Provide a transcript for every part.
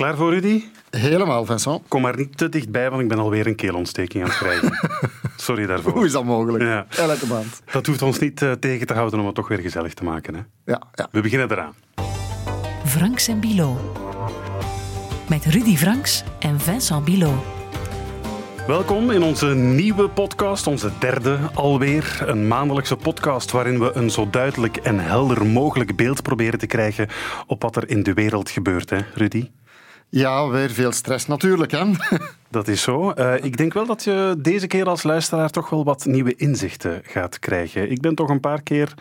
Klaar voor, Rudy? Helemaal, Vincent. Kom maar niet te dichtbij, want ik ben alweer een keelontsteking aan het krijgen. Sorry daarvoor. Hoe is dat mogelijk? Ja. Elke maand. Dat hoeft ons niet eh, tegen te houden om het toch weer gezellig te maken. Hè? Ja, ja. We beginnen eraan. Franks en Bilo. Met Rudy Franks en Vincent Bilo. Welkom in onze nieuwe podcast, onze derde alweer. Een maandelijkse podcast waarin we een zo duidelijk en helder mogelijk beeld proberen te krijgen op wat er in de wereld gebeurt, hè, Rudy? Ja, weer veel stress natuurlijk. Hè? Dat is zo. Eh, ik denk wel dat je deze keer als luisteraar toch wel wat nieuwe inzichten gaat krijgen. Ik ben toch een paar keer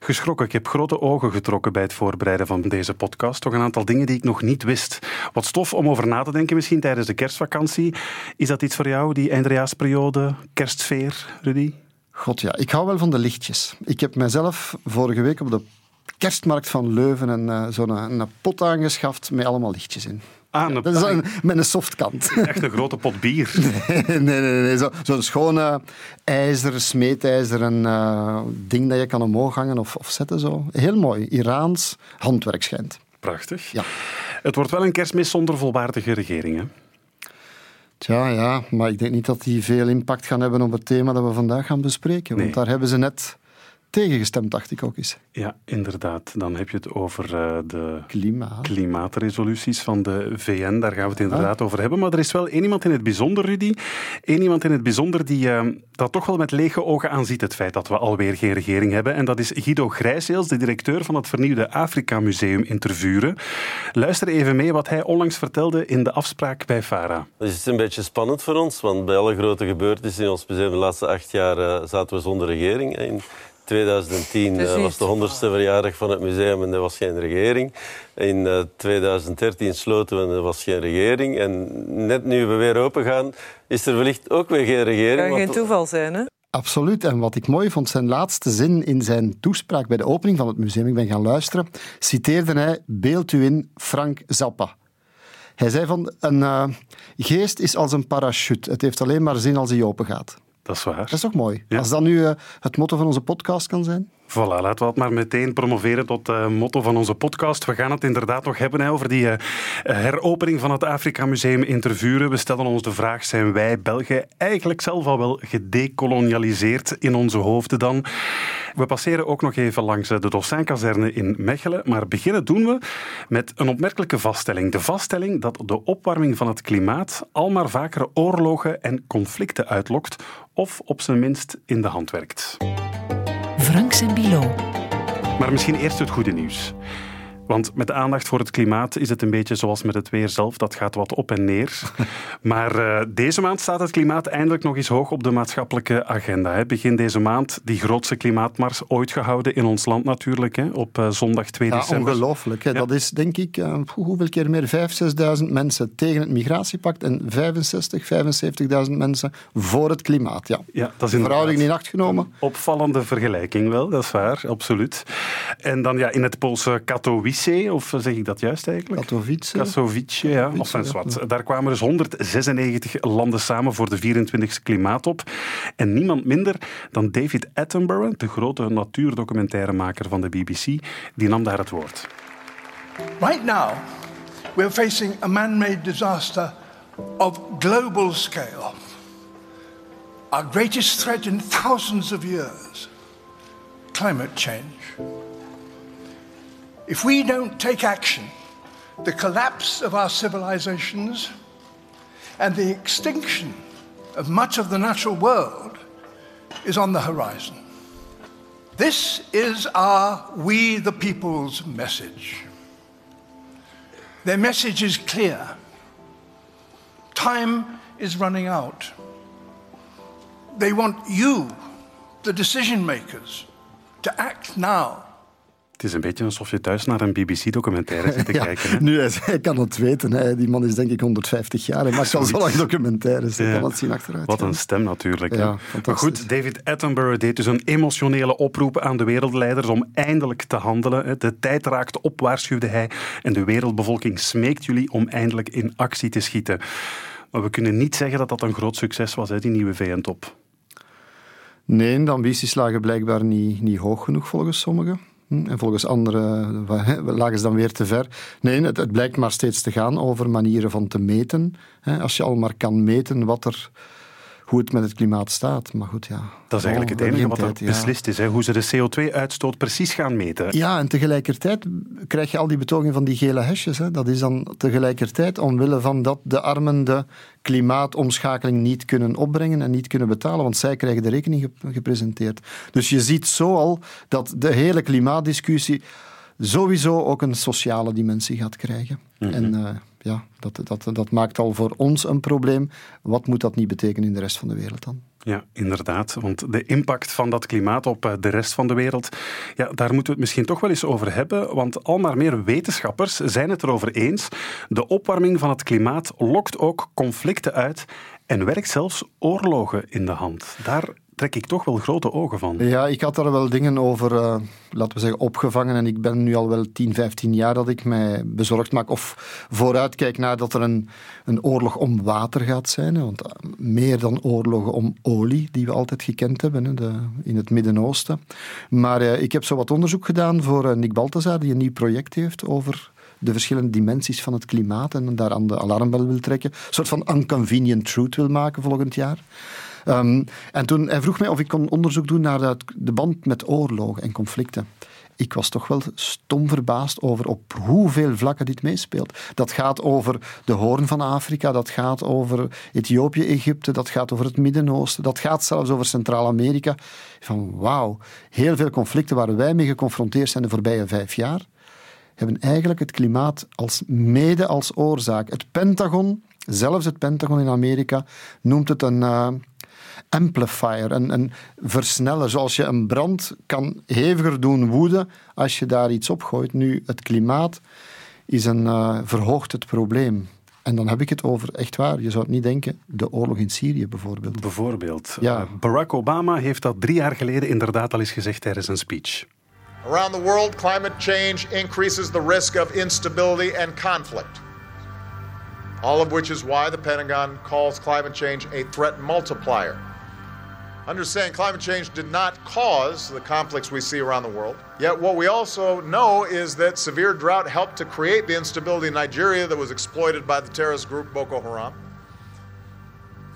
geschrokken. Ik heb grote ogen getrokken bij het voorbereiden van deze podcast. Toch een aantal dingen die ik nog niet wist. Wat stof om over na te denken misschien tijdens de kerstvakantie. Is dat iets voor jou, die eindejaarsperiode, kerstsfeer, Rudy? God ja, ik hou wel van de lichtjes. Ik heb mijzelf vorige week op de kerstmarkt van Leuven een, uh, zo'n een pot aangeschaft met allemaal lichtjes in. Ah, Dat is een, met een softkant. echt een grote pot bier. nee, nee, nee. nee. Zo- Zo'n schone ijzer, smeetijzeren eh, ding dat je kan omhoog hangen of, of zetten. Zo. Heel mooi. Iraans handwerk schijnt. Prachtig. Ja. Het wordt wel een kerstmis zonder volwaardige regering. Hè? Tja, ja, maar ik denk niet dat die veel impact gaan hebben op het thema dat we vandaag gaan bespreken. Want daar hebben ze net tegengestemd, dacht ik ook eens. Ja, inderdaad. Dan heb je het over eh, de Klimaat. klimaatresoluties van de VN. Daar gaan we het inderdaad over hebben. Maar er is wel één iemand in het bijzonder, Rudy. Eén iemand in het bijzonder die eh, dat toch wel met lege ogen aanziet, het feit dat we alweer geen regering hebben. En dat is Guido Grijsheels, de directeur van het vernieuwde Afrika Museum in Tervuren. Luister even mee wat hij onlangs vertelde in de afspraak bij FARA. Het is een beetje spannend voor ons, want bij alle grote gebeurtenissen in ons museum de laatste acht jaar eh, zaten we zonder regering. In 2010 eh, was de 100ste verjaardag van het museum en er was geen regering. In eh, 2013 sloten we en er was geen regering. En net nu we weer open gaan, is er wellicht ook weer geen regering. kan geen want- toeval zijn, hè? Absoluut. En wat ik mooi vond, zijn laatste zin in zijn toespraak bij de opening van het museum, ik ben gaan luisteren, citeerde hij Beeld u in Frank Zappa. Hij zei van, een eh, geest is als een parachute. Het heeft alleen maar zin als hij open gaat. Dat is waar. Dat is toch mooi? Ja. Als dat nu eh, het motto van onze podcast kan zijn. Voilà, laten we het maar meteen promoveren tot eh motto van onze podcast. We gaan het inderdaad nog hebben over die eh, heropening van het Afrika Museum in Tervuren. We stellen ons de vraag, zijn wij Belgen eigenlijk zelf al wel gedecolonialiseerd in onze hoofden dan? We passeren ook nog even langs eh, de Dossijnkazerne in Mechelen, maar beginnen doen we met een opmerkelijke vaststelling. De vaststelling dat de opwarming van het klimaat al maar vaker oorlogen en conflicten uitlokt, of op zijn minst in de hand werkt. Maar misschien eerst het goede nieuws. Want met de aandacht voor het klimaat is het een beetje zoals met het weer zelf. Dat gaat wat op en neer. Maar eh, deze maand staat het klimaat eindelijk nog eens hoog op de maatschappelijke agenda. Hè. Begin deze maand die grootste klimaatmars ooit gehouden in ons land natuurlijk. Hè, op eh, zondag 2 Ja, december. ongelooflijk. Hè. Ja. Dat is denk ik, eh, hoeveel keer meer? 5.000, 6.000 mensen tegen het migratiepact en 65, 75.000 mensen voor het klimaat. Ja. Ja, dat is De verhouding in acht genomen. Opvallende vergelijking wel, dat is waar, absoluut. En dan ja, in het Poolse Katowice, of zeg ik dat juist eigenlijk? Katowice. Katowice, ja. Of Katowice, wat. Daar kwamen dus 196 landen samen voor de 24e klimaatop. En niemand minder dan David Attenborough, de grote natuurdocumentairemaker van de BBC, die nam daar het woord. Right now, we're facing a man made disaster of global scale. Our greatest threat in thousands of years climate change. If we don't take action, the collapse of our civilizations and the extinction of much of the natural world is on the horizon. This is our We the People's message. Their message is clear. Time is running out. They want you, the decision makers, to act now. Het is een beetje alsof je thuis naar een BBC-documentaire zit te Ja, kijken. Hè? nu, hij, kan het weten. Hè. Die man is denk ik 150 jaar. Hij maakt al zo lang documentaires. Ja. kan het zien achteruit. Wat een stem natuurlijk. Ja, maar goed, David Attenborough deed dus een emotionele oproep aan de wereldleiders om eindelijk te handelen. De tijd raakt op, waarschuwde hij. En de wereldbevolking smeekt jullie om eindelijk in actie te schieten. Maar we kunnen niet zeggen dat dat een groot succes was, hè, die nieuwe VN-top. Nee, de ambities lagen blijkbaar niet, niet hoog genoeg volgens sommigen. Hm, en volgens anderen lagen ze dan weer te ver. Nee, het, het, blijkt maar steeds te gaan over manieren van te meten. Als je al maar kan meten wat er hoe het met het klimaat staat. Maar goed, ja. Dat is eigenlijk het enige wat er beslist is, hè? hoe ze de CO2-uitstoot precies gaan meten. Ja, en tegelijkertijd krijg je al die betogingen van die gele hesjes. Hè? Dat is dan tegelijkertijd omwille van dat de armen de klimaatomschakeling niet kunnen opbrengen en niet kunnen betalen, want zij krijgen de rekening gepresenteerd. Dus je ziet zo al dat de hele klimaatdiscussie sowieso ook een sociale dimensie gaat krijgen. Mhm. En uh, ja, dat, dat, dat maakt al voor ons een probleem. Wat moet dat niet betekenen in de rest van de wereld dan? Ja, inderdaad. Want de impact van dat klimaat op eh, de rest van de wereld, ja, daar moeten we het misschien toch wel eens over hebben. Want al maar meer wetenschappers zijn het erover eens. De opwarming van het klimaat lokt ook conflicten uit en werkt zelfs oorlogen in de hand. Daar trek ik toch wel grote ogen van. Ja, ik had daar wel dingen over, uh, laten we zeggen, opgevangen. En ik ben nu al wel 10, 15 jaar dat ik mij bezorgd maak of vooruitkijk naar dat er een, een oorlog om water gaat zijn. Want eh, meer dan oorlogen om olie, die we altijd gekend hebben de, in het Midden-Oosten. Maar uh, ik heb zo wat onderzoek gedaan voor Nick Balthazar, die een nieuw project heeft over de verschillende dimensies van het klimaat en daar aan de alarmbel wil trekken. Een soort van unconvenient truth wil maken volgend jaar. Ehm, en toen hij vroeg mij of ik kon onderzoek doen naar de band met oorlogen en conflicten ik was toch wel stom verbaasd over op hoeveel vlakken dit meespeelt. Dat gaat over de hoorn van Afrika, dat gaat over Ethiopië, Egypte, dat gaat over het Midden-Oosten, dat gaat zelfs over Centraal-Amerika. Van wauw, heel veel conflicten waar wij mee geconfronteerd zijn de voorbije vijf jaar, hebben eigenlijk het klimaat als mede als oorzaak. Het Pentagon, zelfs het Pentagon in Amerika, noemt het een... Uh, amplifier, een, een versneller. Zoals je een brand kan heviger doen woeden als je daar iets op gooit. Nu, het klimaat is een, uh, verhoogt het probleem. En dan heb ik het over, echt waar, je zou het niet denken, de oorlog in Syrië bijvoorbeeld. Bijvoorbeeld. Ja. Uh, Barack Obama heeft dat drie jaar geleden inderdaad al eens gezegd tijdens een speech. Around the world, climate change increases the risk of instability and conflict. All of which is why the Pentagon calls climate change a threat multiplier. Understand climate change did not cause the conflicts we see around the world. Yet, what we also know is that severe drought helped to create the instability in Nigeria that was exploited by the terrorist group Boko Haram.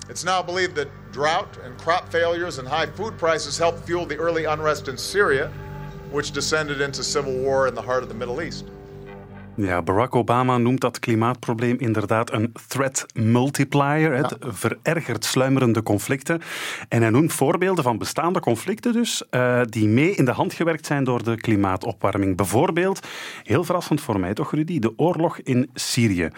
It's now believed that drought and crop failures and high food prices helped fuel the early unrest in Syria, which descended into civil war in the heart of the Middle East. Ja, Barack Obama noemt dat klimaatprobleem inderdaad een threat multiplier. Het verergert sluimerende conflicten. En hij noemt voorbeelden van bestaande conflicten dus, uh, die mee in de hand gewerkt zijn door de klimaatopwarming. Bijvoorbeeld, heel verrassend voor mij toch Rudy, de oorlog in Syrië.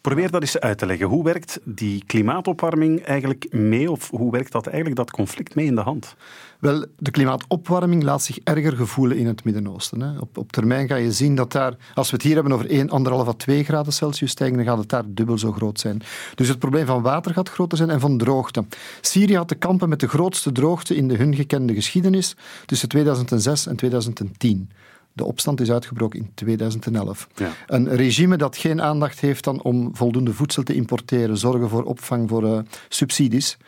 Probeer dat eens uit te leggen. Hoe werkt die klimaatopwarming eigenlijk mee, of hoe werkt dat eigenlijk dat conflict mee in de hand? Wel, de klimaatopwarming laat zich erger gevoelen in het Midden-Oosten. Op, op termijn ga je zien dat daar, als we het hier hebben over 1, 1,5 à 2 graden Celsius stijgen, dan gaat het daar dubbel zo groot zijn. Dus het probleem van water gaat groter zijn en van droogte. Syrië had te kampen met de grootste droogte in de hun gekende geschiedenis tussen 2006 en 2010. De opstand is uitgebroken in 2011. Ja. Een regime dat geen aandacht heeft dan om voldoende voedsel te importeren, zorgen voor opvang voor uh, subsidies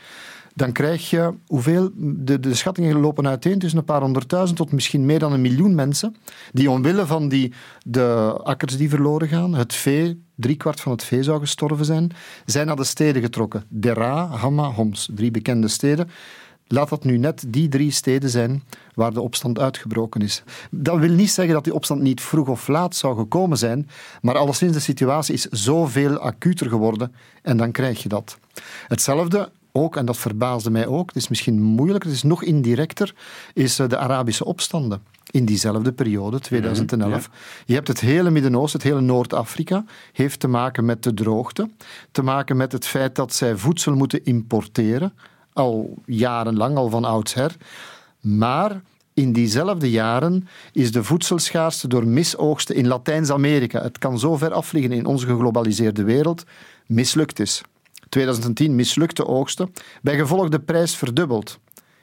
dan krijg je hoeveel, de, de schattingen lopen uiteen tussen een paar honderdduizend tot misschien meer dan een miljoen mensen, die omwille van die, de akkers die verloren gaan, het vee, driekwart van het vee zou gestorven zijn, zijn naar de steden getrokken. Dera, Hama, Homs, drie bekende steden. Laat dat nu net die drie steden zijn waar de opstand uitgebroken is. Dat wil niet zeggen dat die opstand niet vroeg of laat zou gekomen zijn, maar alleszins de situatie is zoveel acuter geworden en dan krijg je dat. Hetzelfde ook, en dat verbaasde mij ook, het is misschien moeilijker, het is nog indirecter, is eh, de Arabische opstanden. In diezelfde periode, 2011. Mhm, Je hebt het hele Midden-Oosten, het hele Noord-Afrika, heeft te maken met de droogte, te maken met het feit dat zij voedsel moeten importeren, al jarenlang, al van oudsher. Maar in diezelfde jaren is de voedselschaarste door misoogsten in Latijns-Amerika, het kan zo ver afliggen in onze geglobaliseerde wereld, mislukt is. 2010 mislukte oogsten, bij gevolg de prijs verdubbeld.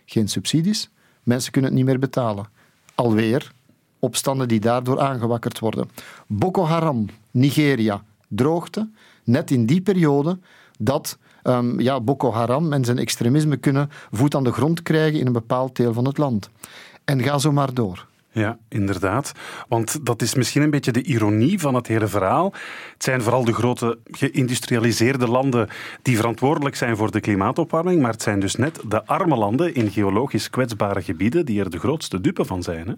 Geen subsidies, mensen kunnen het niet meer betalen. Alweer opstanden die daardoor aangewakkerd worden. Boko Haram, Nigeria, droogte, net in die periode dat um, ja, Boko Haram en zijn extremisme kunnen voet aan de grond krijgen in een bepaald deel van het land. En ga zo maar door. Ja, inderdaad. Want dat is misschien een beetje de ironie van het hele verhaal. Het zijn vooral de grote geïndustrialiseerde landen die verantwoordelijk zijn voor de klimaatopwarming, maar het zijn dus net de arme landen in geologisch kwetsbare gebieden die er de grootste dupe van zijn. Hè?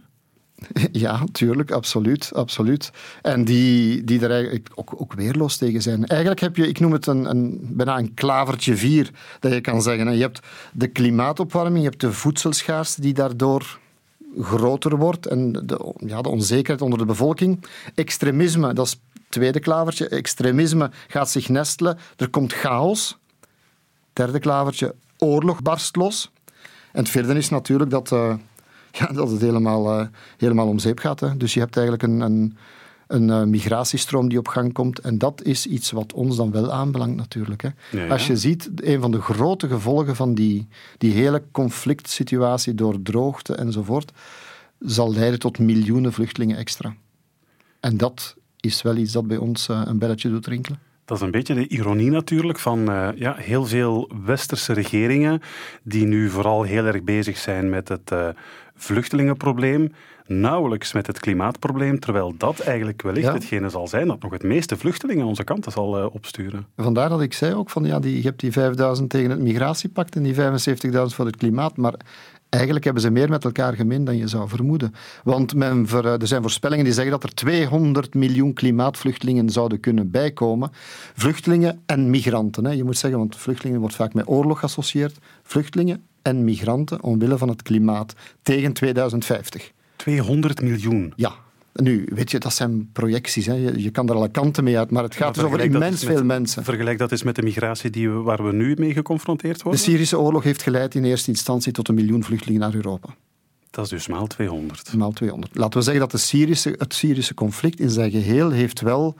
Ja, tuurlijk, absoluut, absoluut. En die, die er eigenlijk ook, ook weerloos tegen zijn. Eigenlijk heb je, ik noem het een, een, bijna een klavertje vier, dat je kan zeggen. Je hebt de klimaatopwarming, je hebt de voedselschaarste die daardoor groter wordt en de, ja, de onzekerheid onder de bevolking. Extremisme, dat is het tweede klavertje. Extremisme gaat zich nestelen. Er komt chaos. Derde klavertje, oorlog barst los. En het vierde is natuurlijk dat, uh, ja, dat het helemaal, uh, helemaal om zeep gaat. Hè. Dus je hebt eigenlijk een, een een uh, migratiestroom die op gang komt. En dat is iets wat ons dan wel aanbelangt natuurlijk. Hè. Ja, ja. Als je ziet, een van de grote gevolgen van die, die hele conflict situatie door droogte enzovoort, zal leiden tot miljoenen vluchtelingen extra. En dat is wel iets dat bij ons uh, een belletje doet rinkelen. Dat is een beetje de ironie natuurlijk van uh, ja, heel veel westerse regeringen die nu vooral heel erg bezig zijn met het uh, vluchtelingenprobleem, nauwelijks met het klimaatprobleem, terwijl dat eigenlijk wellicht ja. hetgene zal zijn dat nog het meeste vluchtelingen onze kanten zal uh, opsturen. Vandaar dat ik zei ook van ja, die, je hebt die 5000 tegen het migratiepact en die 75.000 voor het klimaat, maar Eigenlijk hebben ze meer met elkaar gemeen dan je zou vermoeden. Want men ver, er zijn voorspellingen die zeggen dat er 200 miljoen klimaatvluchtelingen zouden kunnen bijkomen. Vluchtelingen en migranten. Hè. Je moet zeggen, want vluchtelingen wordt vaak met oorlog geassocieerd. Vluchtelingen en migranten omwille van het klimaat tegen 2050. 200 miljoen? Ja, nu, weet je, dat zijn projecties. Hè. Je, je, kan er alle kanten mee uit, maar het gaat dus over immens veel mensen. Vergelijk dat eens met de migratie die we, waar we nu mee geconfronteerd worden. De Syrische oorlog heeft geleid in eerste instantie tot een miljoen vluchtelingen naar Europa. Dat is dus maal 200. Maal 200. Laten we zeggen dat de Syrische, het Syrische conflict in zijn geheel heeft wel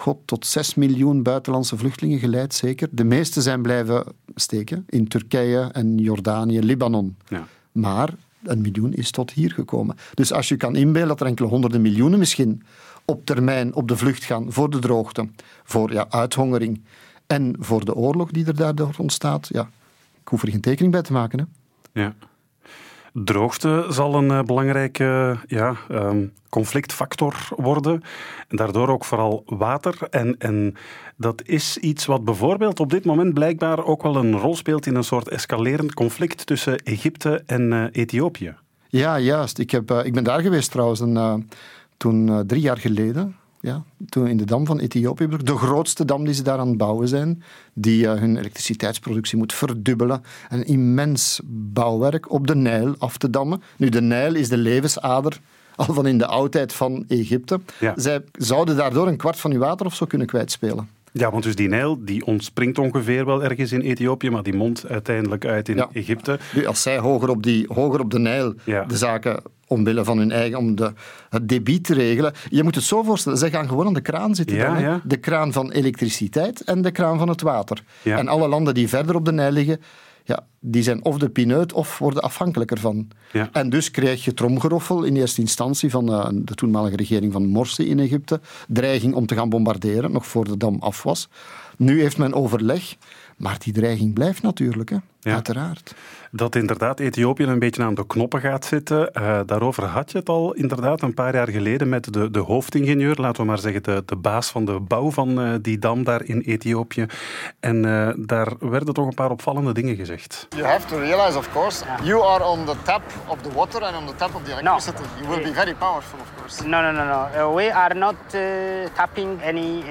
God, tot 6 miljoen buitenlandse vluchtelingen geleid, zeker. De meeste zijn blijven steken in Turkije en Jordanië, Libanon. Ja. Maar een miljoen is tot hier gekomen. Dus als je kan inbeelden dat er enkele honderden miljoenen misschien op termijn op de vlucht gaan voor de droogte, voor ja, uithongering en voor de oorlog die er daardoor ontstaat, ja, ik hoef er geen tekening bij te maken. Hè. Ja. Droogte zal een uh, belangrijke ja, um, conflictfactor worden. En daardoor ook vooral water. En, en dat is iets wat bijvoorbeeld op dit moment blijkbaar ook wel een rol speelt in een soort escalerend conflict tussen Egypte en uh, Ethiopië. Ja, juist. Ik, heb, uh, ik ben daar geweest trouwens een, toen drie jaar geleden ja, toen in de dam van Ethiopië, de grootste dam die ze daar aan het bouwen zijn, die uh, hun elektriciteitsproductie moet verdubbelen. Een immens bouwwerk op de Nijl af te dammen. Nu, de Nijl is de levensader al van in de oudheid van Egypte. Ja. Zij zouden daardoor een kwart van hun water of zo kunnen kwijtspelen. Ja, want dus die Nijl die ontspringt ongeveer wel ergens in Ethiopië, maar die mondt uiteindelijk uit in ja. Egypte. Nu, als zij hoger op, die, hoger op de Nijl ja. de zaken omwille van hun eigen, om de, het debiet te regelen. Je moet het zo voorstellen, zij gaan gewoon aan de kraan zitten. Ja, dan, ja. De kraan van elektriciteit en de kraan van het water. En alle landen die verder op de Nijl liggen, ja, die zijn of de pineut of worden afhankelijk ervan. Ja. En dus krijg je tromgeroffel in eerste instantie van uh, de toenmalige regering van Morsi in Egypte. Dreiging om te gaan bombarderen, nog voor de dam af was. Nu heeft men overleg, maar die dreiging blijft natuurlijk, hè? Ja. uiteraard. Dat inderdaad Ethiopië een beetje aan de knoppen gaat zitten. Uh, daarover had je het al inderdaad een paar jaar geleden met de, de hoofdingenieur, laten we maar zeggen de, de baas van de bouw van uh, die dam daar in Ethiopië. En uh, daar werden toch een paar opvallende dingen gezegd. You have to realize, of course, you are on the tap of the water and on the tap of the electricity. No. You will be very powerful, of course. No, no, no, no. we are not tapping any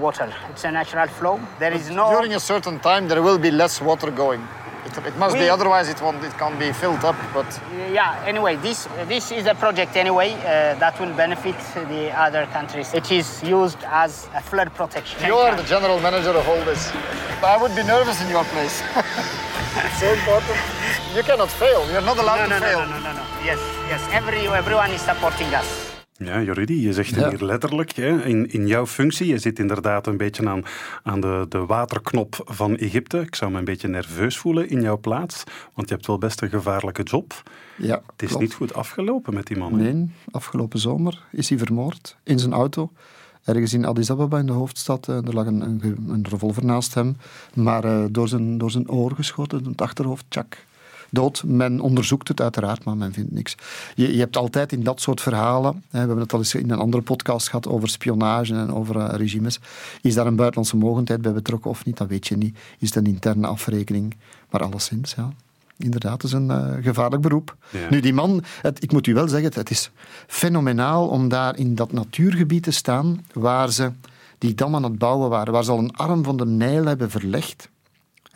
water. It's a natural flow. There is no. During a certain time, there will be less water going. It, it must we, be, otherwise it won't. It can't be filled up. But yeah. Anyway, this this is a project anyway uh, that will benefit the other countries. It is used as a flood protection. You are the general manager of all this. I would be nervous in your place. so important. You cannot fail. You're not allowed no, no, to fail. No, no, no, no. Yes, yes. Every everyone is supporting us. Ja, Joridi, je zegt ja. hier letterlijk, hè, in, in jouw functie, je zit inderdaad een beetje aan, aan de, de waterknop van Egypte. Ik zou me een beetje nerveus voelen in jouw plaats, want je hebt wel best een gevaarlijke job. Ja, Het is klopt. niet goed afgelopen met die man. Nee, afgelopen zomer is hij vermoord in zijn auto. Ergens in Addis Ababa, in de hoofdstad. Er lag een, een, een revolver naast hem, maar uh, door, zijn, door zijn oor geschoten, het achterhoofd, tjak. Dood. Men onderzoekt het uiteraard, maar men vindt niks. Je, je hebt altijd in dat soort verhalen, hè, we hebben het al eens in een andere podcast gehad over spionage en over uh, regimes, is daar een buitenlandse mogendheid bij betrokken of niet? Dat weet je niet. Is het een interne afrekening? Maar alleszins, ja inderdaad, is een uh, gevaarlijk beroep. Nu, die man, het, ik moet u wel zeggen, het is fenomenaal om daar in dat natuurgebied te staan waar ze die dam aan het bouwen waren, waar ze al een arm van de Nijl hebben verlegd.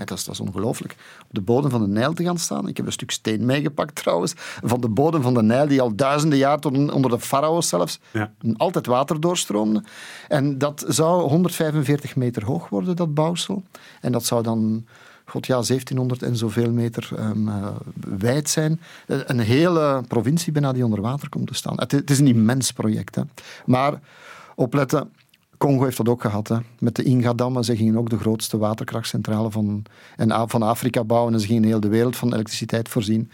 Dat is, dat is ongelooflijk. Op de bodem van de Nijl te gaan staan. Ik heb een stuk steen meegepakt trouwens. Van de bodem van de Nijl, die al duizenden jaar tot onder de farao's zelfs ja. altijd water doorstroomde. En dat zou 145 meter hoog worden, dat bouwsel. En dat zou dan god ja, 1700 en zoveel meter um, wijd zijn. Eh, een hele provincie bijna die onder water komt te staan. Het, het is een immens project. Hè. Maar opletten, Congo heeft dat ook gehad. Hè. Met de Inga-dammen. Ze gingen ook de grootste waterkrachtcentrale van, en, van Afrika bouwen. En ze gingen heel de wereld van elektriciteit voorzien.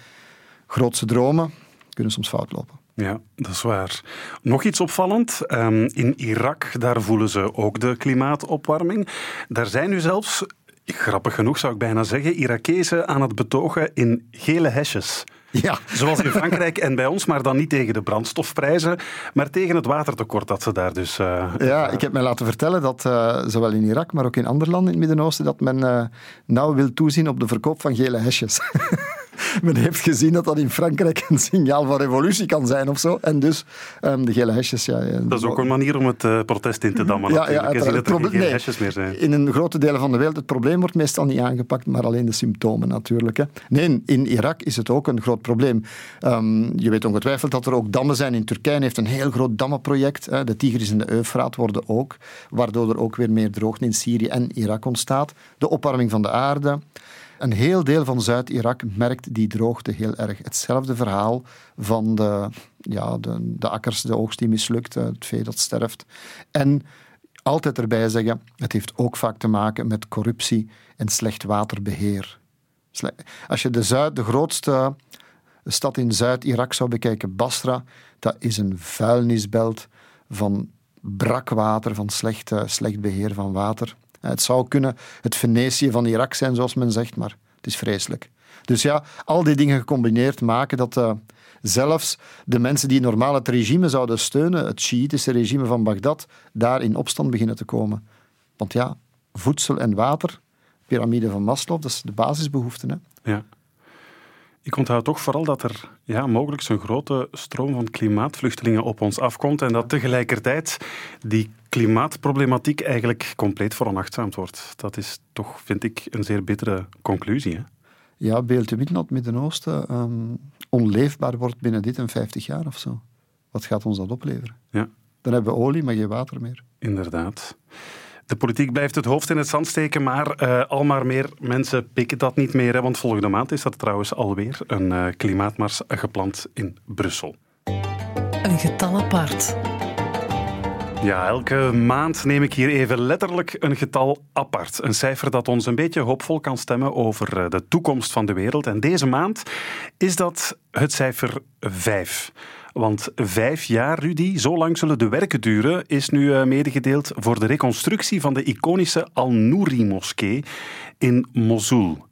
Grootste dromen kunnen soms fout lopen. Ja, dat is waar. Nog iets opvallend. Um, in Irak, daar voelen ze ook de klimaatopwarming. Daar zijn nu zelfs grappig genoeg zou ik bijna zeggen, Irakezen aan het betogen in gele hesjes. Ja. Zoals in Frankrijk en bij ons, maar dan niet tegen de brandstofprijzen, maar tegen het watertekort dat ze daar dus... Uh, ja, ik heb mij laten vertellen dat uh, zowel in Irak, maar ook in andere landen in het Midden-Oosten, dat men uh, nauw wil toezien op de verkoop van gele hesjes. men heeft gezien dat dat in Frankrijk een signaal van revolutie kan zijn of zo. En dus um, de gele hesjes. Ja, dat is ook een manier om het uh, protest in te dammen. Ja, ja, het, het, er geen hesjes meer zijn. In een grote delen van de wereld, het probleem wordt meestal niet aangepakt, maar alleen de symptomen natuurlijk. Hè. Nee, in Irak is het ook een groot probleem. Um, je weet ongetwijfeld dat er ook dammen zijn in Turkije. heeft een heel groot dammenproject. Hè. De Tigris en de Eufraat worden ook, waardoor er ook weer meer droogte in Syrië en Irak ontstaat. De opwarming van de aarde. Een heel deel van Zuid-Irak merkt die droogte heel erg. Hetzelfde verhaal van de, ja, de, de akkers, de oogst die mislukt, het vee dat sterft. En altijd erbij zeggen, het heeft ook vaak te maken met corruptie en slecht waterbeheer. Als je de, Zuid, de grootste stad in Zuid-Irak zou bekijken, Basra, dat is een vuilnisbelt van brak water, van slecht, slecht beheer van water. Het zou kunnen het Venetië van Irak zijn, zoals men zegt, maar het is vreselijk. Dus ja, al die dingen gecombineerd maken dat uh, zelfs de mensen die normaal het regime zouden steunen, het Shiïtische regime van Bagdad, daar in opstand beginnen te komen. Want ja, voedsel en water, piramide van Maslow, dat is de basisbehoeften. Hè? Ja. Ik onthoud toch vooral dat er ja, mogelijk zo'n grote stroom van klimaatvluchtelingen op ons afkomt en dat tegelijkertijd die klimaatproblematiek eigenlijk compleet veronachtzaamd wordt. Dat is toch, vind ik, een zeer bittere conclusie. Hè? Ja, beeld je dat het Midden-Oosten um, onleefbaar wordt binnen dit en 50 jaar of zo. Wat gaat ons dat opleveren? Ja. Dan hebben we olie, maar geen water meer. Inderdaad. De politiek blijft het hoofd in het zand steken, maar uh, al maar meer mensen pikken dat niet meer. Hè, want volgende maand is er trouwens alweer een uh, klimaatmars gepland in Brussel. Een getal apart. Ja, elke maand neem ik hier even letterlijk een getal apart. Een cijfer dat ons een beetje hoopvol kan stemmen over eh, de toekomst van de wereld. En deze maand is dat het cijfer 5. Want vijf jaar, Rudy, zo lang zullen de werken duren, is nu eh, medegedeeld voor de reconstructie van de iconische Al-Nouri-moskee in Mosul.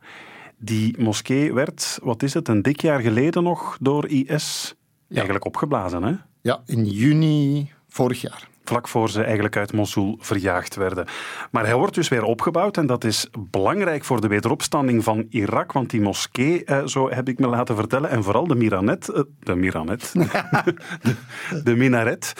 Die moskee werd, wat is het, een dik jaar geleden nog door IS eigenlijk opgeblazen, hè? Ja, in juni vorig jaar vlak voor ze eigenlijk uit Mosul verjaagd werden. Maar hij wordt dus weer opgebouwd en dat is belangrijk voor de wederopstanding van Irak, want die moskee, eh, zo heb ik me laten vertellen, en vooral de Miranet, eh, de Miranet, de, minaret,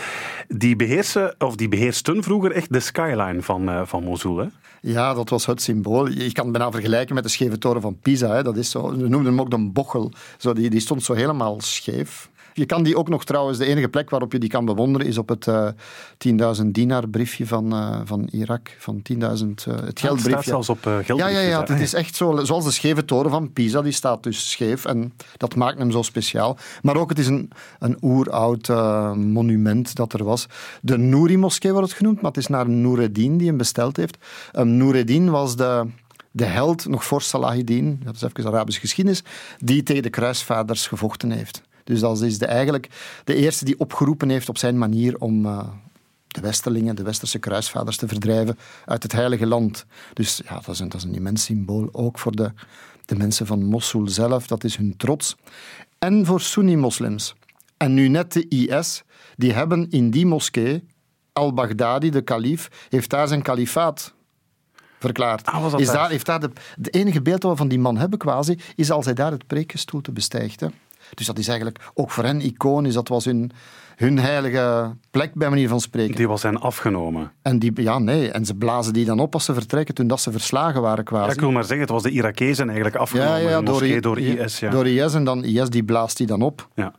die beheersen, of die beheersten vroeger echt de skyline van, uh, van Mosul. Hè? Ja, dat was het symbool. Je kan het bijna vergelijken met de scheve toren van Pisa. Hè. Dat is zo, we noemden hem ook de bochel. Zo, die, die stond zo helemaal scheef. Je kan die ook nog trouwens, de enige plek waarop je die kan bewonderen is op het uh, eh, 10.000 dinar briefje van, uh, van Irak. Van 10.000, uh, het geldbriefje. Het staat zelfs op geldbriefje. Ja, ja, ja, het is echt zo, zoals de scheve toren van Pisa, die staat dus scheef en dat maakt hem zo speciaal. Maar ook, het is een, een oeroud monument dat er was. De Nouri-moskee wordt het genoemd, maar het is naar Noureddin die hem besteld heeft. Um, Noureddin was de de held, nog voor Salahuddin, dat is even Arabische geschiedenis, die tegen de kruisvaarders gevochten heeft. Dus dat is de, eigenlijk de eerste die opgeroepen heeft op zijn manier om uh, de Westerlingen, de Westerse kruisvaders te verdrijven uit het Heilige Land. Dus ja, dat is een, dat is een immens symbool, ook voor de, de mensen van Mosul zelf. Dat is hun trots. En voor Sunni-moslims. En nu net de IS, die hebben in die moskee, al-Baghdadi, de kalif, heeft daar zijn kalifaat verklaard. Ah, is daar, heeft daar de, de enige beeld dat we van die man hebben, quasi, is als hij daar het preekgestoelte bestijgt. Hè. Dus dat is eigenlijk ook voor hen iconisch. Dat was hun, hun heilige plek, bij manier van spreken. Die was hen afgenomen. En, die, ja, nee. en ze blazen die dan op als ze vertrekken, toen dat ze verslagen waren quasi. Ja, ik wil maar zeggen, het was de Irakezen eigenlijk afgenomen. Ja, ja, door, door, IS. Ja. Door IS en dan IS die blaast die dan op. Ja.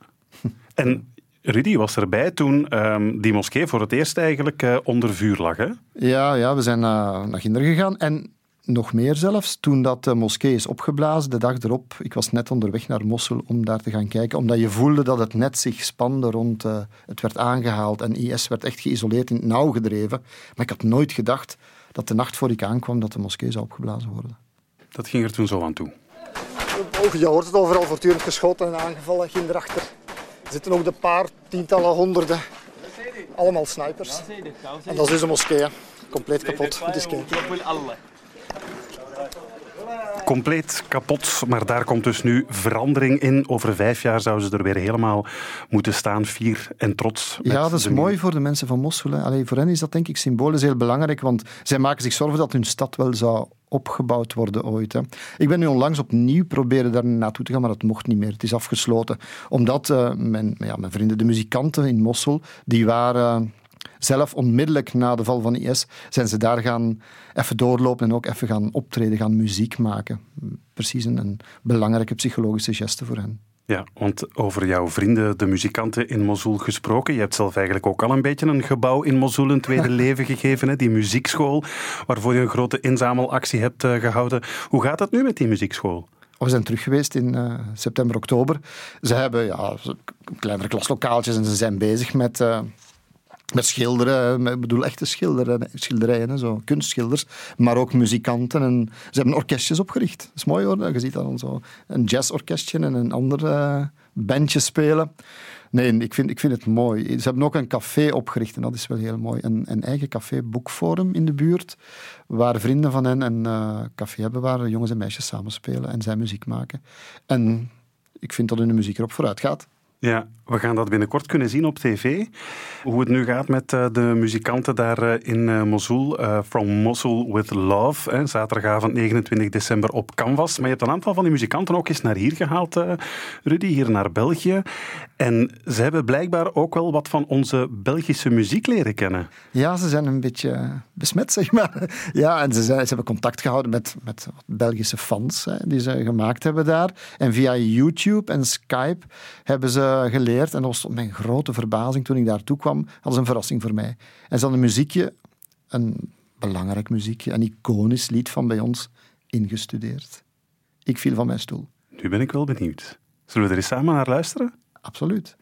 En Rudy was erbij toen um, die moskee voor het eerst eigenlijk uh, onder vuur lag, hè? Ja, ja we zijn uh, naar Ginder gegaan. En nog meer zelfs, toen dat de moskee is opgeblazen, de dag erop, ik was net onderweg naar Mosul om daar te gaan kijken, omdat je voelde dat het net zich spande rond, uh, het werd aangehaald en IS werd echt geïsoleerd in het nauw gedreven. Maar ik had nooit gedacht dat de nacht voor ik aankwam dat de moskee zou opgeblazen worden. Dat ging er toen zo aan toe. Je hoort het overal voortdurend geschoten en aangevallen, ging erachter. Er zitten ook de paar tientallen honderden. Allemaal snipers. En dat is dus een moskee. Compleet kapot. Moet eens kijken compleet kapot. Maar daar komt dus nu verandering in. Over vijf jaar zouden ze er weer helemaal moeten staan, fier en trots. Ja, dat is mooi voor de mensen van Mosul. Allee, voor hen is dat denk ik symbolisch heel belangrijk, want zij maken zich zorgen dat hun stad wel zou opgebouwd worden ooit. Hè. Ik ben nu onlangs opnieuw proberen daar naartoe te gaan, maar dat mocht niet meer. Het is afgesloten. Omdat uh, mijn, ja, mijn vrienden, de muzikanten in Mosul, die waren zelf onmiddellijk na de val van IS zijn ze daar gaan even doorlopen en ook even gaan optreden, gaan muziek maken. Precies een, een belangrijke psychologische geste voor hen. Ja, want over jouw vrienden, de muzikanten in Mosul gesproken. Je hebt zelf eigenlijk ook al een beetje een gebouw in Mosul een tweede leven gegeven. Hè? Die muziekschool, waarvoor je een grote inzamelactie hebt uh, gehouden. Hoe gaat het nu met die muziekschool? We zijn terug geweest in uh, september, oktober. Ze hebben ja, kleinere klaslokaaltjes en ze zijn bezig met... Uh, met schilderen, ik bedoel echte schilderen, schilderijen, zo, kunstschilders, maar ook muzikanten. En ze hebben orkestjes opgericht. Dat is mooi hoor, je ziet dan zo een jazzorkestje en een ander uh, bandje spelen. Nee, ik vind, ik vind het mooi. Ze hebben ook een café opgericht en dat is wel heel mooi. Een, een eigen café boekforum in de buurt, waar vrienden van hen een uh, café hebben waar jongens en meisjes samen spelen en zij muziek maken. En ik vind dat hun muziek erop vooruit gaat. Ja, we gaan dat binnenkort kunnen zien op tv. Hoe het nu gaat met uh, de muzikanten daar uh, in uh, Mosul. From Mosul with Love. zaterdagavond 29 december op Canvas. Maar je hebt een aantal van die muzikanten ook eens naar hier gehaald, Rudy. Hier naar België. En ze hebben blijkbaar ook wel wat van onze Belgische muziek leren kennen. Ja, ze zijn een beetje besmet, zeg maar. Ja, en ze hebben contact gehouden met, met Belgische fans hè, die ze gemaakt hebben daar. En via YouTube en Skype hebben ze geleerd en dat was mijn grote verbazing toen ik daartoe kwam, hadden ze een verrassing voor mij. En ze hadden een muziekje, een belangrijk muziekje, een iconisch lied van bij ons, ingestudeerd. Ik viel van mijn stoel. Nu ben ik wel benieuwd. Zullen we er eens samen naar luisteren? Absoluut.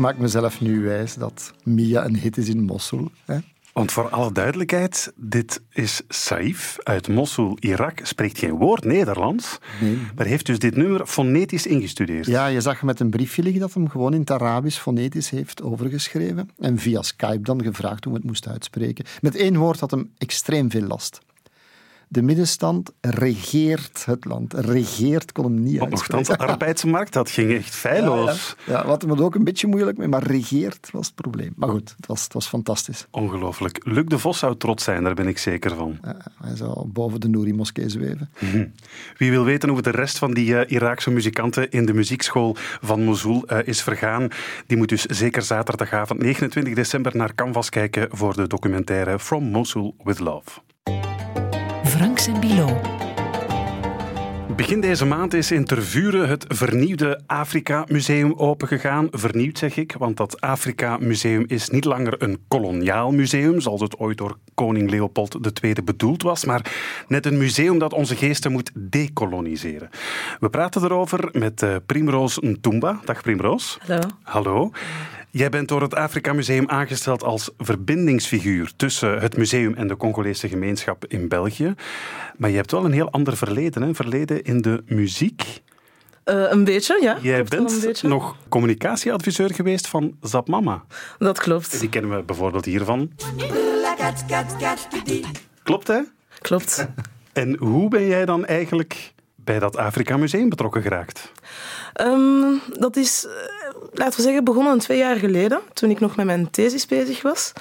Maak mezelf nu wijs dat Mia een hit is in Mosul. Hè? Want voor alle duidelijkheid, dit is Saif uit Mosul, Irak. Spreekt geen woord Nederlands, Nee. maar heeft dus dit nummer fonetisch ingestudeerd. Ja, je zag met een briefje liggen dat hem gewoon in het Arabisch fonetisch heeft overgeschreven. En via Skype dan gevraagd hoe het moest uitspreken. Met één woord had hem extreem veel last. De middenstand regeert het land. Regeert kon hem niet nogthans, uitspreken. de arbeidsmarkt, dat ging echt feilloos. Ja, ja, wat hem ook een beetje moeilijk mee, maar regeert was het probleem. Maar goed, het was, het was fantastisch. Ongelooflijk. Luc de Vos zou trots zijn, daar ben ik zeker van. Ja, hij zou boven de Nouri-moskee zweven. Wie wil weten hoe de rest van die eh, Iraakse muzikanten in de muziekschool van Mosul eh, is vergaan, die moet dus zeker zaterdagavond 29 december naar Canvas kijken voor de documentaire From Mosul with Love. Franks en Bilo. Begin deze maand is in Tervuren het vernieuwde Afrika Museum opengegaan. Vernieuwd zeg ik, want dat Afrika Museum is niet langer een koloniaal museum, zoals het ooit door koning Leopold II bedoeld was, maar net een museum dat onze geesten moet decoloniseren. We praten erover met eh, Primroos Ntumba. Dag Primroos. Hallo. Hallo. Jij bent door het Afrika Museum aangesteld als verbindingsfiguur tussen het museum en de Congolese gemeenschap in België. Maar je hebt wel een heel ander verleden, hè? verleden in de muziek. Eh, een beetje, ja. Jij bent beetje. nog communicatieadviseur geweest van Zap Mama. Dat klopt. Die kennen we bijvoorbeeld hiervan. Klopt, hè? Klopt. En hoe ben jij dan eigenlijk bij dat Afrika Museum betrokken geraakt? Ehm, dat is, eh, laten we zeggen, begonnen twee jaar geleden, toen ik nog met mijn thesis bezig was.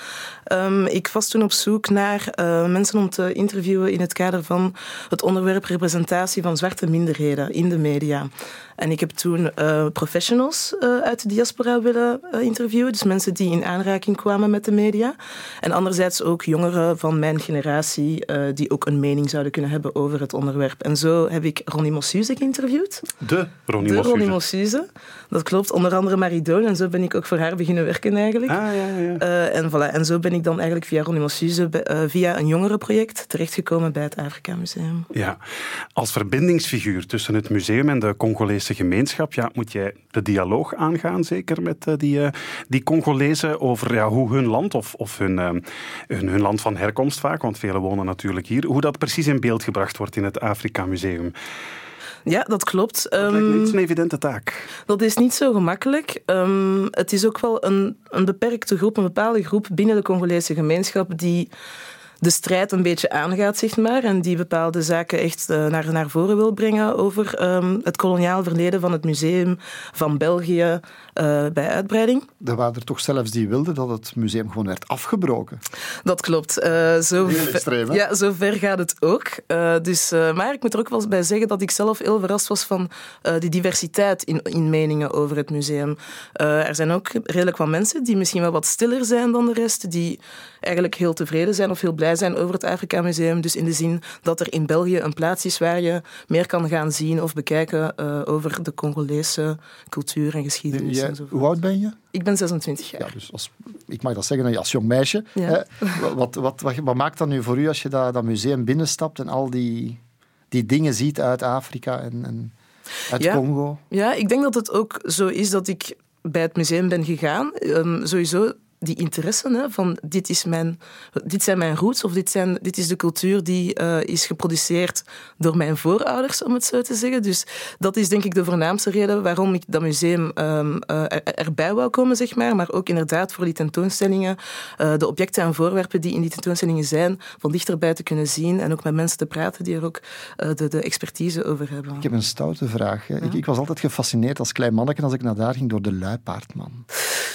Ehm, ik was toen op zoek naar eh, mensen om te interviewen in het kader van het onderwerp representatie van zwarte minderheden in de media. En ik heb toen eh, professionals eh, uit de diaspora willen interviewen, dus mensen die in aanraking kwamen met de media. En anderzijds ook jongeren van mijn generatie die ook een mening zouden kunnen hebben over het onderwerp. En zo heb ik Ronnie Mossuze geïnterviewd. De Ronnie Mossuze. Dat klopt. Onder andere Marie Doon. En zo ben ik ook voor haar beginnen werken eigenlijk. Ah, ja, ja. Eh, en, voilà. en zo ben ik dan eigenlijk via Ronnie be- eh, via een jongerenproject terechtgekomen bij het Afrika Museum. Ja, als verbindingsfiguur tussen het museum en de Congolese gemeenschap ja, moet jij de dialoog aangaan, zeker met eh, die, die Congolezen, over ja, hoe hun land, of, of hun, hun, hun land van herkomst vaak, want velen wonen natuurlijk hier, hoe dat precies in beeld gebracht wordt in het Afrika Museum. Ja, dat klopt. Dat lijkt me Ehm, niet zo'n evidente taak. Dat is niet zo gemakkelijk. Ehm, het is ook wel een, een beperkte groep, een bepaalde groep binnen de Congolese gemeenschap die de strijd een beetje aangaat, zeg maar, en die bepaalde zaken echt eh, naar, naar voren wil brengen over ehm, het koloniaal verleden van het museum van België eh, bij uitbreiding. Er waren er toch zelfs die wilden dat het museum gewoon werd afgebroken. Dat klopt. Eh, zo, Heel ver- extreem, hè? ja, zo ver gaat het ook. Dus, maar ik moet er ook wel bij zeggen dat ik zelf heel verrast was van die diversiteit in, in meningen over het museum. Er zijn ook redelijk wat mensen die misschien wel wat stiller zijn dan de rest, die eigenlijk heel tevreden zijn of heel blij zijn over het Afrika Museum. Dus in de zin dat er in België een plaats is waar je meer kan gaan zien of bekijken eh, over de Congolese cultuur en geschiedenis. Hoe oud ben je? Ik ben 26 jaar. Ja, dus als, ik mag dat zeggen als jong meisje. Ja. Hè? Wat, wat, wat, wat maakt dat nu voor u als je dat, dat museum binnenstapt en al die, die dingen ziet uit Afrika en, en uit Ja. Congo? Ja, ik denk dat het ook zo is dat ik bij het museum ben gegaan. Ehm, sowieso die interesse hè, van dit, is mijn, dit zijn mijn roots of dit, zijn, dit is de cultuur die eh, is geproduceerd door mijn voorouders, om het zo te zeggen. Dus dat is denk ik de voornaamste reden waarom ik dat museum ehm, eh, er- erbij wou komen, zeg maar. Maar ook inderdaad voor die tentoonstellingen, eh, de objecten en voorwerpen die in die tentoonstellingen zijn, van dichterbij te kunnen zien en ook met mensen te praten die er ook de, de expertise over hebben. Ik heb een stoute vraag. Ik, ik was altijd gefascineerd als klein manneke als ik naar daar ging door de luipaardman.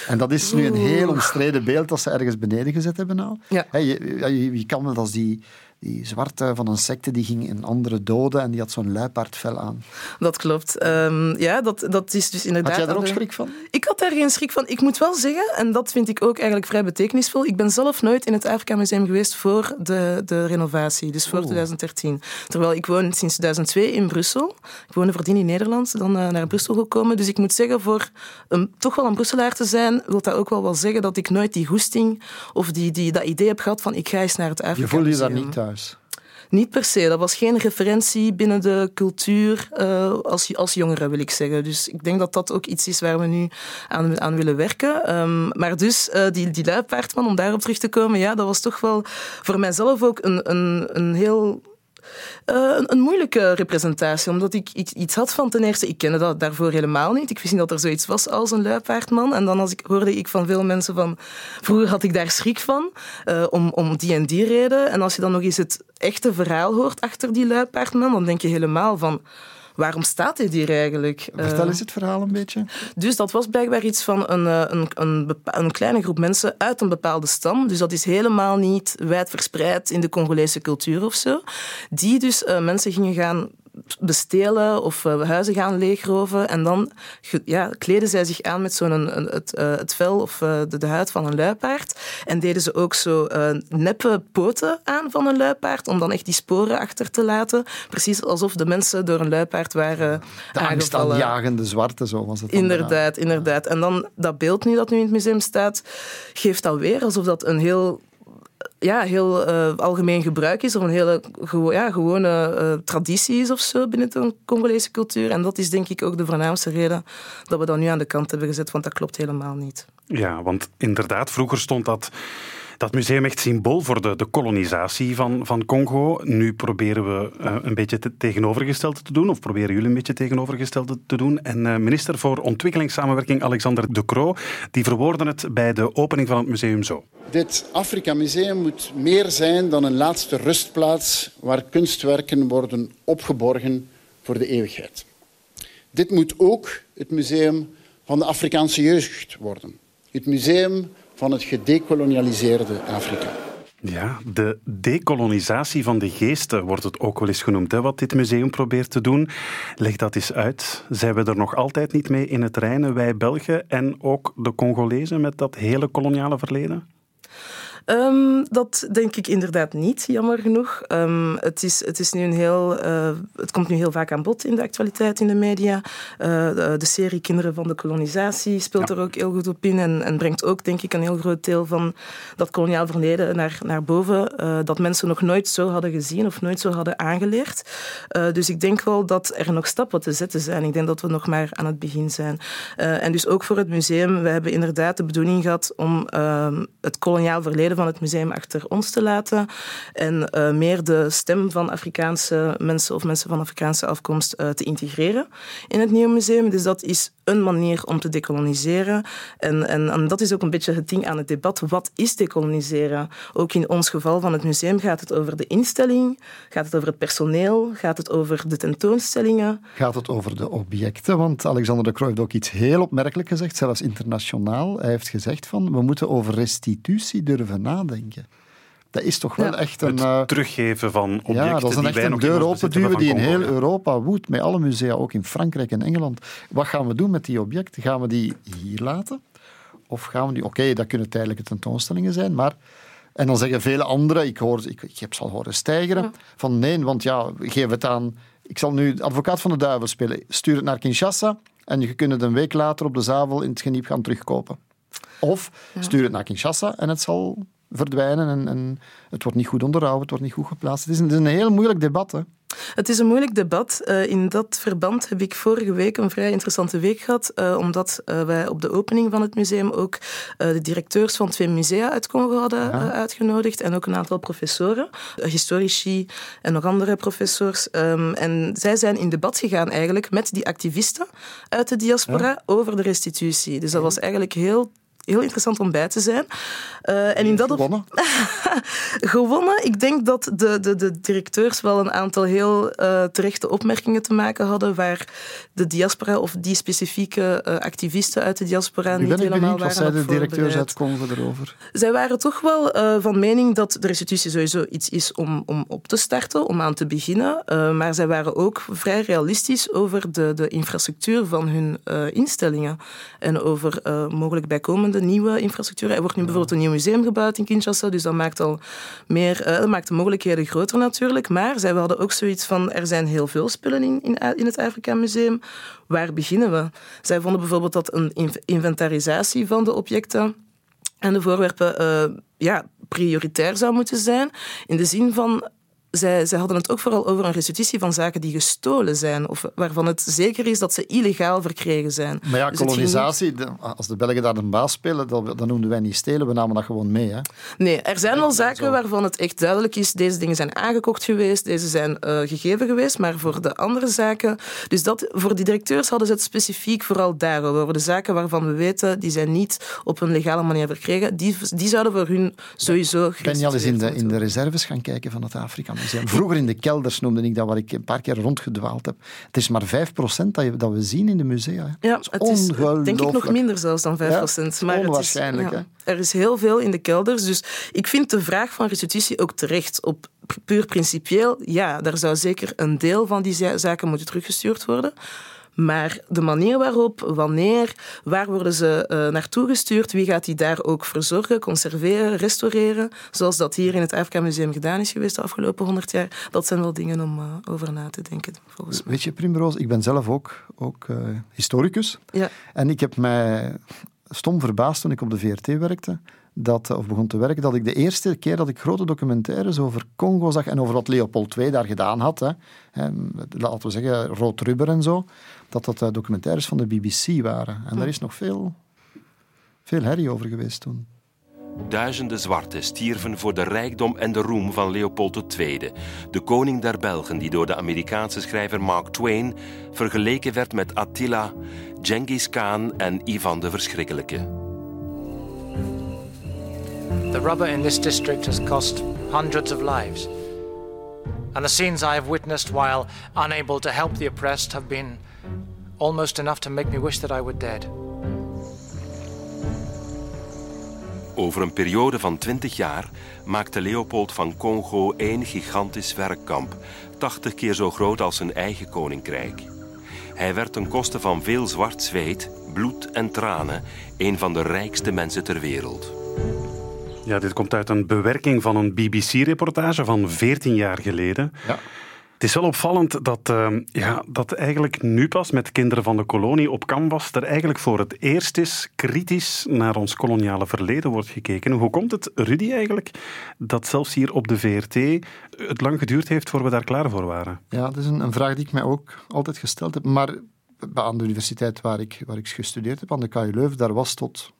En dat is nu een heel omstreden beeld dat ze ergens beneden gezet hebben nou. Ja. Je, je, je kan wel als die, die zwarte van een secte die ging een andere doden en die had zo'n luipaardvel aan. Dat klopt. Ehm, ja, dat, dat is dus inderdaad... Had jij er ook schrik van? Ik had daar geen schrik van. Ik moet wel zeggen, en dat vind ik ook eigenlijk vrij betekenisvol, ik ben zelf nooit in het Afrika Museum geweest voor de, de renovatie, dus voor 2013. Terwijl ik woon sinds 2002 in Brussel. Ik woonde voordien in Nederland, dan eh, naar Brussel gekomen. Dus ik moet zeggen, voor een, toch wel een Brusselaar te zijn, wil dat ook wel wel zeggen dat ik nooit die goesting of die, die, dat idee heb gehad van ik ga eens naar het Afrika Je voelde je Museum. daar niet thuis. Niet per se. Dat was geen referentie binnen de cultuur uh, als, als jongeren, wil ik zeggen. Dus ik denk dat dat ook iets is waar we nu aan, willen werken. Um, maar dus uh, die, die luipaardman, om daarop terug te komen, ja, dat was toch wel voor mijzelf ook een, een, een heel uh, een, moeilijke representatie, omdat ik, iets had van ten eerste, ik kende dat daarvoor helemaal niet. Ik wist niet dat er zoiets was als een luipaardman. En dan als ik, hoorde ik van veel mensen van, vroeger had ik daar schrik van, uh, om, om die en die reden. En als je dan nog eens het echte verhaal hoort achter die luipaardman, dan denk je helemaal van waarom staat hij hier eigenlijk? Vertel eh, eens het verhaal een beetje. Dus dat was blijkbaar iets van een, eh, een, een, een, kleine groep mensen uit een bepaalde stam. Dus dat is helemaal niet wijd verspreid in de Congolese cultuur of zo. Die dus uh, mensen gingen gaan bestelen of uh, huizen gaan leegroven. En dan ja, kleden zij zich aan met zo'n het, uh, het vel of uh, de, de, huid van een luipaard. En deden ze ook zo neppe poten aan van een luipaard, om dan echt die sporen achter te laten. Precies alsof de mensen door een luipaard waren de aangevallen. De jagende zwarte, zo was het. Inderdaad, inderdaad. En dan dat beeld nu dat nu in het museum staat, geeft dat weer alsof dat een heel ja, heel uh, algemeen gebruik is, of een hele ja, gewone uh, traditie is of zo binnen de Congolese cultuur. En dat is denk ik ook de voornaamste reden dat we dat nu aan de kant hebben gezet, want dat klopt helemaal niet. Ja, want inderdaad, vroeger stond dat dat museum echt symbool voor de, de kolonisatie van, van Congo. Nu proberen we uh, een beetje het tegenovergestelde te doen, of proberen jullie een beetje tegenovergestelde te doen. En uh, minister voor Ontwikkelingssamenwerking Alexander De Croo, die verwoordde het bij de opening van het museum zo. Dit Afrika Museum moet meer zijn dan een laatste rustplaats waar kunstwerken worden opgeborgen voor de eeuwigheid. Dit moet ook het museum van de Afrikaanse jeugd worden. Het museum van het gedekolonialiseerde Afrika. Ja, de dekolonisatie van de geesten wordt het ook wel eens genoemd, hè, wat dit museum probeert te doen. Leg dat eens uit. Zijn we er nog altijd niet mee in het reinen, wij Belgen en ook de Congolezen met dat hele koloniale verleden? Um, dat denk ik inderdaad niet, jammer genoeg. Um, het, is, het, is nu een heel, uh, het komt nu heel vaak aan bod in de actualiteit in de media. Uh, de, de, serie Kinderen van de kolonisatie speelt ja. er ook heel goed op in en, en, brengt ook, denk ik, een heel groot deel van dat koloniaal verleden naar, naar boven. Uh, dat mensen nog nooit zo hadden gezien of nooit zo hadden aangeleerd. dus ik denk wel dat er nog stappen te zetten zijn. Ik denk dat we nog maar aan het begin zijn. en dus ook voor het museum, we hebben inderdaad de bedoeling gehad om ehm, het koloniaal verleden van het museum achter ons te laten en uh, meer de stem van Afrikaanse mensen of mensen van Afrikaanse afkomst uh, te integreren in het nieuwe museum. Dus dat is een manier om te decoloniseren. En, en, en, dat is ook een beetje het ding aan het debat. Wat is decoloniseren? Ook in ons geval van het museum gaat het over de instelling, gaat het over het personeel, gaat het over de tentoonstellingen. Gaat het over de objecten? Want Alexander de Croo heeft ook iets heel opmerkelijk gezegd, zelfs internationaal. Hij heeft gezegd van, we moeten over restitutie durven nadenken. Dat is toch wel ja. echt een... Het uh, teruggeven van objecten Ja, dat is een, echt een deur openduwen die in heel. Europa woedt, met alle musea, ook in Frankrijk en Engeland. Wat gaan we doen met die objecten? Gaan we die hier laten? Of gaan we die... Oké, okay, dat kunnen tijdelijke tentoonstellingen zijn, maar... En dan zeggen vele anderen, ik, hoor, ik, ik heb ze al horen stijgeren, ja. van nee, want ja, geef het aan... Ik zal nu advocaat van de duivel spelen. Stuur het naar Kinshasa en je kunt het een week later op de zavel in het geniep gaan terugkopen. Of stuur het naar Kinshasa en het zal verdwijnen en, en, het wordt niet goed onderhouden, het wordt niet goed geplaatst. Het is een, het is een heel moeilijk debat. Hè. Het is een moeilijk debat. Uh, in dat verband heb ik vorige week een vrij interessante week gehad, uh, omdat uh, wij op de opening van het museum ook de directeurs van twee musea uit Congo hadden ja. uitgenodigd en ook een aantal professoren, historici en nog andere professors. Um, en zij zijn in debat gegaan eigenlijk met die activisten uit de diaspora ja. over de restitutie. Dus dat was eigenlijk heel heel interessant om bij te zijn. Uh, en in dat gewonnen? gewonnen. Ik denk dat de, de, de directeurs wel een aantal heel uh, terechte opmerkingen te maken hadden, waar de diaspora of die specifieke uh, activisten uit de diaspora niet helemaal benieuwd, waren wat zei de directeurs uit Congo erover? Zij waren toch wel van mening dat de restitutie sowieso iets is om, om op te starten, om aan te beginnen. maar zij waren ook vrij realistisch over de, de infrastructuur van hun instellingen en over mogelijk bijkomende de nieuwe infrastructuur. Er wordt nu bijvoorbeeld een nieuw museum gebouwd in Kinshasa, dus dat maakt al meer, uh, dat maakt de mogelijkheden groter natuurlijk. Maar zij hadden ook zoiets van, er zijn heel veel spullen in, in, in het Afrika Museum. Waar beginnen we? Zij vonden bijvoorbeeld dat een inventarisatie van de objecten en de voorwerpen uh, ja, prioritair zou moeten zijn. In de zin van zij, zij hadden het ook vooral over een restitutie van zaken die gestolen zijn, of waarvan het zeker is dat ze illegaal verkregen zijn. Maar ja, Dus kolonisatie, als de Belgen daar een baas spelen, dan, dan noemden wij niet stelen, we namen dat gewoon mee. Hè. Nee, er zijn wel zaken waarvan het echt duidelijk is, deze dingen zijn aangekocht geweest, deze zijn eh, gegeven geweest, maar voor de andere zaken... Dus dat, voor die directeurs hadden ze het specifiek vooral daarover. Over de zaken waarvan we weten, die zijn niet op een legale manier verkregen, die, die zouden voor hun sowieso ben niet al eens in de, in de reserves gaan kijken van het Afrika Museum. Vroeger in de kelders noemde ik dat, waar ik een paar keer rondgedwaald heb. Het is maar 5% dat, je, dat we zien in de musea. hè. Ja, het is denk ik nog minder zelfs dan 5%. Ja, het maar het is- onwaarschijnlijk, ja, er is heel veel in de kelders. Dus ik vind de vraag van restitutie ook terecht. Op puur principieel, ja, daar zou zeker een deel van die za- zaken moeten teruggestuurd worden. Maar de manier waarop, wanneer, waar worden ze eh, naartoe gestuurd, wie gaat die daar ook verzorgen, conserveren, restaureren, zoals dat hier in het Afrika Museum gedaan is geweest de afgelopen honderd jaar, dat zijn wel dingen om eh, over na te denken, volgens mij. Weet je, Primroos, ik ben zelf ook, ook eh, historicus. Ja. En ik heb mij stom verbaasd toen ik op de VRT werkte, dat, of begon te werken, dat ik de eerste keer dat ik grote documentaires over Congo zag en over wat Leopold II daar gedaan had, hè, hè, laten we zeggen Rood Rubber en zo, dat dat eh, documentaires van de BBC waren. En daar is nog veel, veel herrie over geweest toen. Duizenden zwarten stierven voor de rijkdom en de roem van Leopold II, de koning der Belgen die door de Amerikaanse schrijver Mark Twain vergeleken werd met Attila, Genghis Khan en Ivan de Verschrikkelijke. The rubber in this district has cost hundreds of lives. And the scenes I have witnessed while unable to help the oppressed have been almost enough to make me wish that I were dead. Over een periode van 20 jaar maakte Leopold van Congo één gigantisch werkkamp, 80 keer zo groot als zijn eigen koninkrijk. Hij werd ten koste van veel zwart zweet, bloed en tranen een van de rijkste mensen ter wereld. Ja, dit komt uit een bewerking van een BBC-reportage van 14 jaar geleden. Ja. Het is wel opvallend dat, eh, ja, dat eigenlijk nu pas met Kinderen van de Kolonie op Canvas er eigenlijk voor het eerst is kritisch naar ons koloniale verleden wordt gekeken. Hoe komt het, Rudy, eigenlijk, dat zelfs hier op de VRT het lang geduurd heeft voor we daar klaar voor waren? Ja, dat is een, een vraag die ik mij ook altijd gesteld heb. Maar aan de universiteit waar ik, waar ik gestudeerd heb, aan de KU Leuven, daar was tot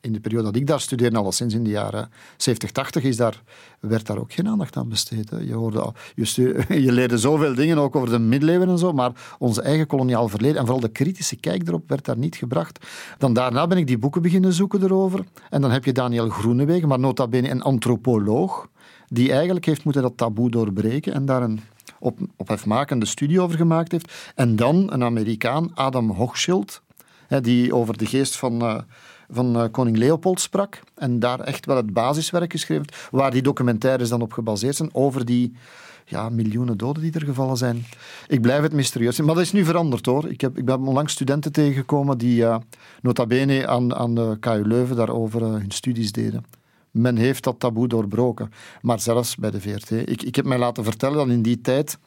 in de periode dat ik daar studeerde, alleszins in de jaren 70, 80, is daar, werd daar ook geen aandacht aan besteed. Je, hoorde, je leerde zoveel dingen, ook over de middeleeuwen en zo, maar onze eigen koloniaal verleden en vooral de kritische kijk erop werd daar niet gebracht. Dan daarna ben ik die boeken beginnen zoeken erover. En dan heb je Daniel Groenewegen, maar nota bene een antropoloog, die eigenlijk heeft moeten dat taboe doorbreken en daar een op, ophefmakende studie over gemaakt heeft. En dan een Amerikaan, Adam Hochschild, hè, die over de geest van, eh, van eh, koning Leopold sprak. En daar echt wel het basiswerk geschreven waar die documentaires dan op gebaseerd zijn, over die ja, miljoenen doden die er gevallen zijn. Ik blijf het mysterieus. Maar dat is nu veranderd hoor. Ik, heb, ik ben onlangs studenten tegengekomen die eh, nota bene aan, aan de KU Leuven daarover eh, hun studies deden. Men heeft dat taboe doorbroken. Maar zelfs bij de VRT. Ik, ik heb mij laten vertellen dat in die tijd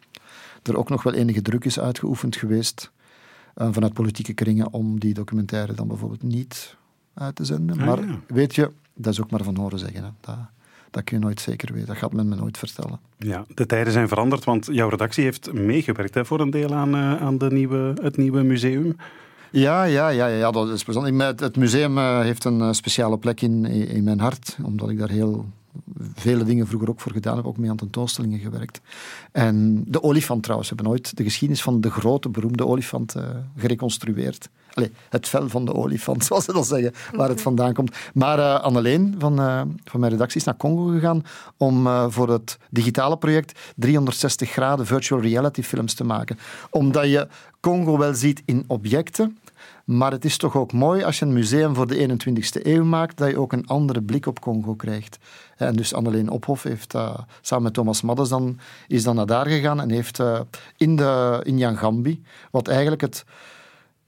er ook nog wel enige druk is uitgeoefend geweest vanuit politieke kringen om die documentaire dan bijvoorbeeld niet uit te zenden. Ah, maar ja. weet je, dat is ook maar van horen zeggen. Hè. Dat, dat kun je nooit zeker weten. Dat gaat men me nooit vertellen. Ja, de tijden zijn veranderd, want jouw redactie heeft meegewerkt hè, voor een deel aan, eh, aan de nieuwe, het nieuwe museum. Ja, ja, ja, ja, dat is plezant. Ik- Het museum eh, heeft een eh, speciale plek in, in mijn hart, omdat ik daar heel vele dingen vroeger ook voor gedaan heb, ook mee aan tentoonstellingen gewerkt. En de olifant trouwens, we hebben ooit de geschiedenis van de grote, beroemde olifant gereconstrueerd. Het vel van de olifant, zoals ze dat zeggen, waar het vandaan komt. Maar eh Anneleen van, eh, van mijn redactie is naar Congo gegaan om eh, voor het digitale project 360 graden virtual reality films te maken. Omdat je Congo wel ziet in objecten, maar het is toch ook mooi als je een museum voor de 21ste eeuw maakt, dat je ook een andere blik op Congo krijgt. En dus Anneleen Ophof heeft uh, samen met Thomas Maddes dan, is dan naar daar gegaan en heeft uh, in, de, in wat eigenlijk het...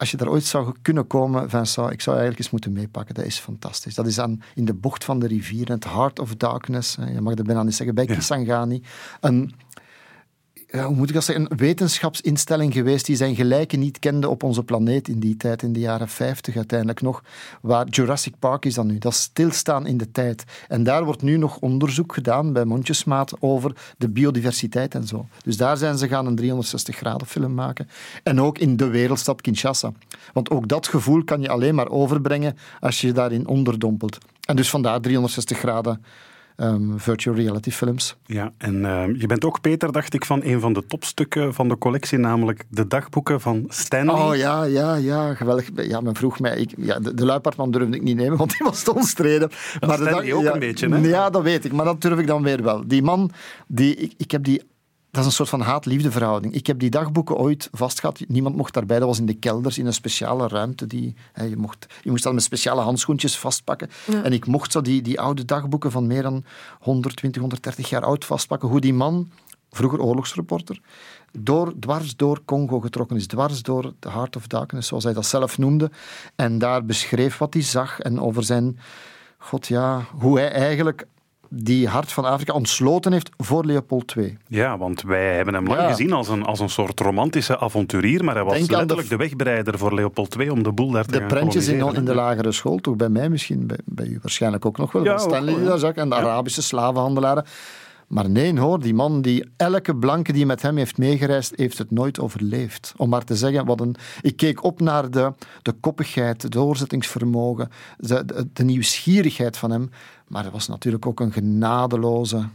Als je daar ooit zou kunnen komen, Vincent, ik zou eigenlijk eens moeten meepakken. Dat is fantastisch. Dat is aan, in de bocht van de rivier, in het Heart of Darkness. Je mag er bijna niet zeggen, bij Kisangani. Een, hoe moet ik zeggen, een wetenschapsinstelling geweest die zijn gelijken niet kende op onze planeet in die tijd, in de jaren 50 uiteindelijk nog. Waar Jurassic Park is dan nu. Dat is stilstaan in de tijd. En daar wordt nu nog onderzoek gedaan bij mondjesmaat over de biodiversiteit en zo. Dus daar zijn ze gaan een 360 graden film maken. En ook in de wereldstad Kinshasa. Want ook dat gevoel kan je alleen maar overbrengen als je je daarin onderdompelt. En dus vandaar 360 graden um, virtual reality films. Ja, en ehm, je bent ook, Peter, dacht ik, van een van de topstukken van de collectie, namelijk de dagboeken van Stanley. Oh ja, ja, ja, geweldig. Ja, men vroeg mij, ik, ja, de, de luipaardman durfde ik niet nemen, want die was te omstreden. maar Stanley ook een beetje, hè? Ja, dat weet ik, maar dat durf ik dan weer wel. Die man, die, ik, ik heb die dat is een soort van haat-liefde verhouding. Ik heb die dagboeken ooit vastgehad. Niemand mocht daarbij. Dat was in de kelders, in een speciale ruimte. Die, hè, je, mocht, je moest dat met speciale handschoentjes vastpakken. En ik mocht zo die, die oude dagboeken van meer dan 120, 130 jaar oud vastpakken. Hoe die man, vroeger oorlogsreporter, door, dwars door Congo getrokken is. Dwars door de Heart of Darkness, zoals hij dat zelf noemde. En daar beschreef wat hij zag en over zijn... God ja, hoe hij eigenlijk die Hart van Afrika ontsloten heeft voor Leopold II. Ja, want wij hebben hem lang gezien als een, als een soort romantische avonturier, maar hij was letterlijk de, wegbereider voor Leopold II om de boel daar te de gaan De prentjes in, in, de lagere school, toch? Bij mij misschien, bij, bij u waarschijnlijk ook nog wel, ja, Stanley daar zag, en de Arabische slavenhandelaren. Maar nee hoor, die man, die, elke blanke die met hem heeft meegereisd, heeft het nooit overleefd. Om maar te zeggen, wat een, ik keek op naar de, de koppigheid, het doorzettingsvermogen, de, de, de nieuwsgierigheid van hem. Maar hij was natuurlijk ook een genadeloze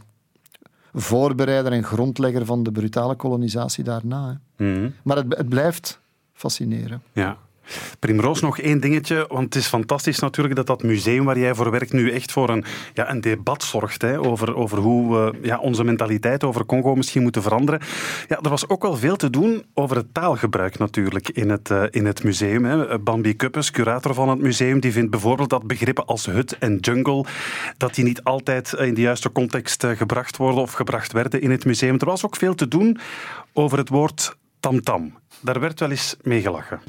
voorbereider en grondlegger van de brutale kolonisatie daarna. Mhm. Maar het, het blijft fascineren. Ja. Primroos, nog één dingetje, want het is fantastisch natuurlijk dat dat museum waar jij voor werkt nu echt voor een, ja, een debat zorgt hè, over, over hoe we ja, onze mentaliteit over Congo misschien moeten veranderen. Ja, er was ook wel veel te doen over het taalgebruik natuurlijk in het, uh, in het museum. Hè. Bambi Kuppes, curator van het museum, die vindt bijvoorbeeld dat begrippen als hut en jungle, dat die niet altijd in de juiste context eh, gebracht worden of gebracht werden in het museum. Er was ook veel te doen over het woord tamtam. Daar werd wel eens mee gelachen.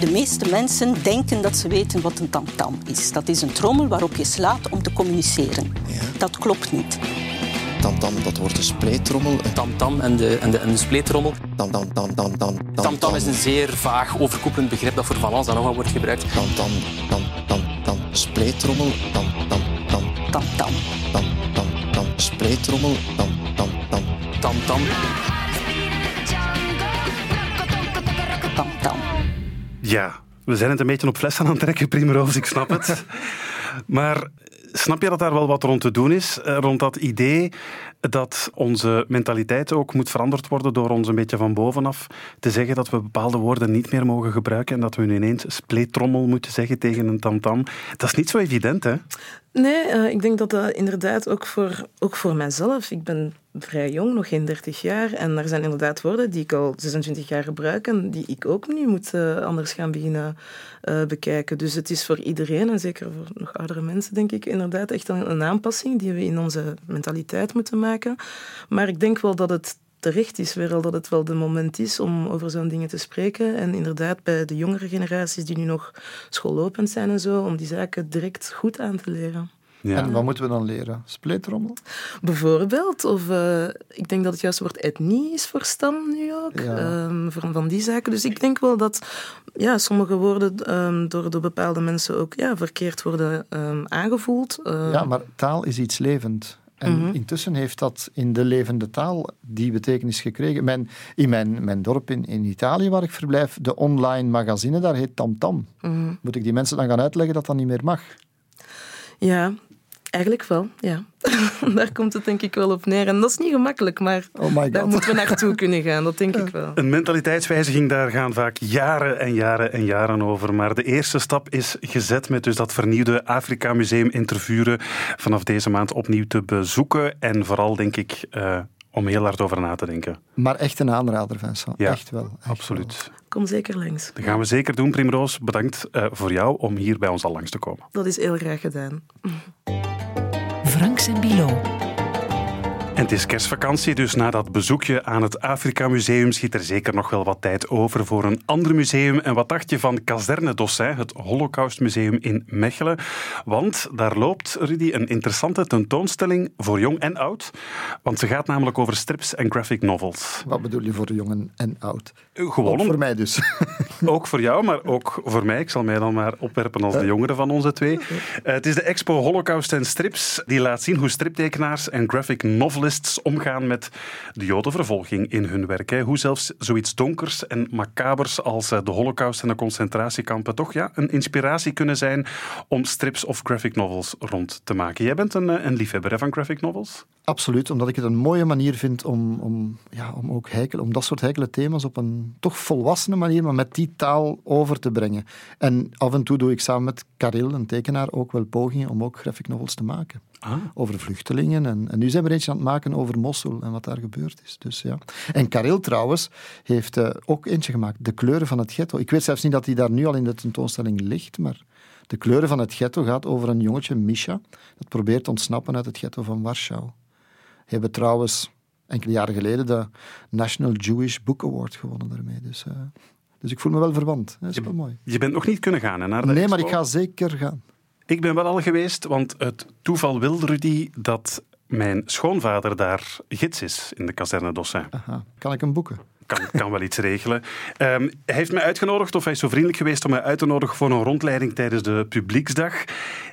De meeste mensen denken dat ze weten wat een tamtam is. Dat is een trommel waarop je slaat om te communiceren. Ja. Dat klopt niet. Tamtam, dat wordt een spleetrommel. Tamtam en de, en de, en de spleetrommel. Tam, tam, tam, tam, tam, Tamtam is een zeer vaag, overkoepelend begrip dat voor van alles en nog wat wordt gebruikt. Tam, tam, tam, spleetrommel. Tam, tam, tam, tam, tam, tam, tam, tam, spleetrommel. Tam, tam, tam, tam, tam. Ja, we zijn het een beetje op fles aan het trekken, Primrose, ik snap het. maar snap je dat daar wel wat rond te doen is? Eh, rond dat idee dat onze mentaliteit ook moet veranderd worden door ons een beetje van bovenaf te zeggen dat we bepaalde woorden niet meer mogen gebruiken en dat we nu ineens spleetrommel moeten zeggen tegen een tamtam. Dat is niet zo evident, hè? Nee, uh, ik denk dat dat inderdaad ook voor, ook voor mijzelf. Ik ben vrij jong, nog geen 30 jaar. En er zijn inderdaad woorden die ik al 26 jaar gebruik en die ik ook nu moet uh, anders gaan beginnen uh, bekijken. Dus het is voor iedereen, en zeker voor nog oudere mensen, denk ik, inderdaad echt een, een aanpassing die we in onze mentaliteit moeten maken. Maar ik denk wel dat het terecht is weer dat het wel de moment is om over zo'n dingen te spreken. En inderdaad, bij de jongere generaties die nu nog schoollopend zijn en zo, om die zaken direct goed aan te leren. Ja. En wat moeten we dan leren? Spleetrommel? Bijvoorbeeld. Of uh, ik denk dat het juiste woord etnie is voor stam nu ook. Ja. Um, van, van die zaken. Dus ik denk wel dat ja, sommige woorden um, door, door bepaalde mensen ook ja, verkeerd worden um, aangevoeld. ja, maar taal is iets levend. En mm -hmm. intussen heeft dat in de levende taal die betekenis gekregen. Mijn, in mijn, mijn dorp in, in Italië, waar ik verblijf, de online magazine, daar heet Tamtam. Mm -hmm. Moet ik die mensen dan gaan uitleggen dat dat niet meer mag? Ja, Eigenlijk wel, ja. daar komt het denk ik wel op neer. En dat is niet gemakkelijk, maar oh daar moeten we naartoe kunnen gaan. Dat denk ik wel. Een mentaliteitswijziging, daar gaan vaak jaren en jaren en jaren over. Maar de eerste stap is gezet met dus dat vernieuwde Afrika Museum in Tervuren vanaf deze maand opnieuw te bezoeken. En vooral, denk ik, uh, om heel hard over na te denken. Maar echt een aanrader, Vincent. Ja, echt wel. Echt absoluut. Wel. Kom zeker langs. Dat gaan we zeker doen, Primroos. Bedankt uh, voor jou om hier bij ons al langs te komen. Dat is heel graag gedaan. Franks en Bilo. En het is kerstvakantie, dus na dat bezoekje aan het Afrika Museum schiet er zeker nog wel wat tijd over voor een ander museum. En wat dacht je van Kazerne Dossin, het Holocaustmuseum in Mechelen? Want daar loopt, Rudy, een interessante tentoonstelling voor jong en oud. Want ze gaat namelijk over strips en graphic novels. Wat bedoel je voor jong en oud? Gewoon ook voor mij dus. Ook voor jou, maar ook voor mij. Ik zal mij dan maar opwerpen als de jongere van onze twee. Eh, het is de expo Holocaust en Strips. Die laat zien hoe striptekenaars en graphic omgaan met de jodenvervolging in hun werk. Hè. Hoe zelfs zoiets donkers en macabers als eh, de Holocaust en de concentratiekampen toch ja, een inspiratie kunnen zijn om strips of graphic novels rond te maken. Jij bent een, eh, een liefhebber van graphic novels? Absoluut, omdat ik het een mooie manier vind om, om, ja, om ook heikel, om dat soort heikele thema's op een toch volwassene manier, maar met die taal over te brengen. En af en toe doe ik samen met Karel, een tekenaar, ook wel pogingen om ook graphic novels te maken. Ah. Over vluchtelingen. En, en nu zijn we eentje aan het maken over Mosul en wat daar gebeurd is. Dus, ja. En Karel trouwens heeft uh, ook eentje gemaakt, De kleuren van het ghetto. Ik weet zelfs niet dat hij daar nu al in de tentoonstelling ligt, maar De kleuren van het ghetto gaat over een jongetje, Misha, dat probeert te ontsnappen uit het ghetto van Warschau. Hebben trouwens enkele jaren geleden de National Jewish Book Award gewonnen daarmee. Dus, uh, dus ik voel me wel verwant. Dat is je, wel mooi. Je bent nog niet kunnen gaan hè, naar de Nee, expo? maar ik ga zeker gaan. Ik ben wel al geweest, want het toeval wil, Rudy, dat mijn schoonvader daar gids is in de kazerne Dossin. Aha. Kan ik hem boeken? Kan, kan wel iets regelen. Um, hij heeft mij uitgenodigd, of hij is zo vriendelijk geweest om mij uit te nodigen voor een rondleiding tijdens de publieksdag.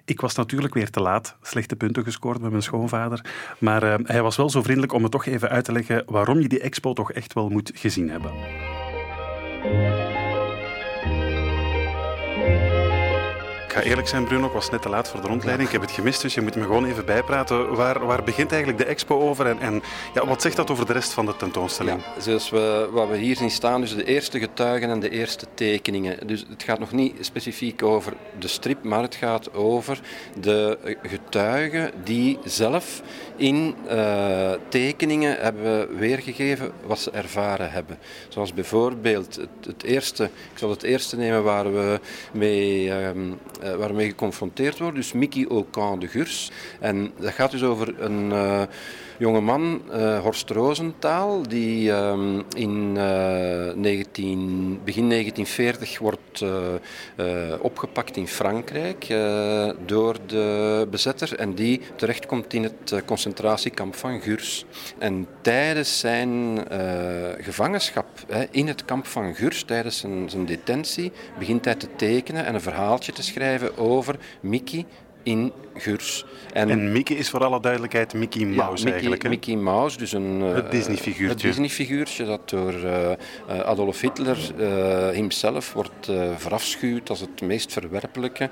Ik was natuurlijk weer te laat, slechte punten gescoord met mijn schoonvader. Maar uh, hij was wel zo vriendelijk om me toch even uit te leggen waarom je die expo toch echt wel moet gezien hebben. Ga eerlijk zijn, Bruno, ik was net te laat voor de rondleiding. Ik heb het gemist, dus je moet me gewoon even bijpraten. Waar, waar begint eigenlijk de expo over en, en ja, wat zegt dat over de rest van de tentoonstelling? Ja, zoals we, wat we hier zien staan, dus de eerste getuigen en de eerste tekeningen. Dus het gaat nog niet specifiek over de strip, maar het gaat over de getuigen die zelf in uh, tekeningen hebben weergegeven wat ze ervaren hebben. Zoals bijvoorbeeld het, eerste, ik zal het eerste nemen waar we mee... Um, uh, waarmee geconfronteerd wordt. Dus Mickey Okan de Gurs. En dat gaat dus over een uh, jonge man, uh, Horst Roosentaal, die um, in 19, begin 1940 wordt opgepakt in Frankrijk door de bezetter en die terechtkomt in het concentratiekamp van Gurs. En tijdens zijn gevangenschap hè, in het kamp van Gurs, tijdens zijn, zijn detentie, begint hij te tekenen en een verhaaltje te schrijven over Mickey in Gurs. En, en, Mickey is voor alle duidelijkheid Mickey Mouse ja, Mickey, eigenlijk. Hè? Mickey Mouse, dus een... Het Disney-figuurtje. Het Disney-figuurtje dat door uh, Adolf Hitler himself wordt verafschuwd als het meest verwerpelijke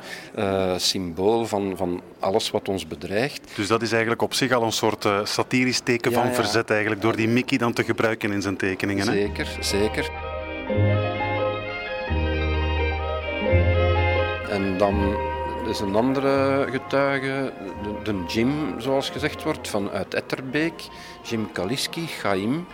symbool van, van alles wat ons bedreigt. Dus dat is eigenlijk op zich al een soort satirisch teken ja, van verzet eigenlijk, door die Mickey dan te gebruiken in zijn tekeningen. Hè? Zeker, zeker. En dan is een andere getuige, de, Jim, zoals gezegd wordt, vanuit Etterbeek, Jim Kaliski, Chaim,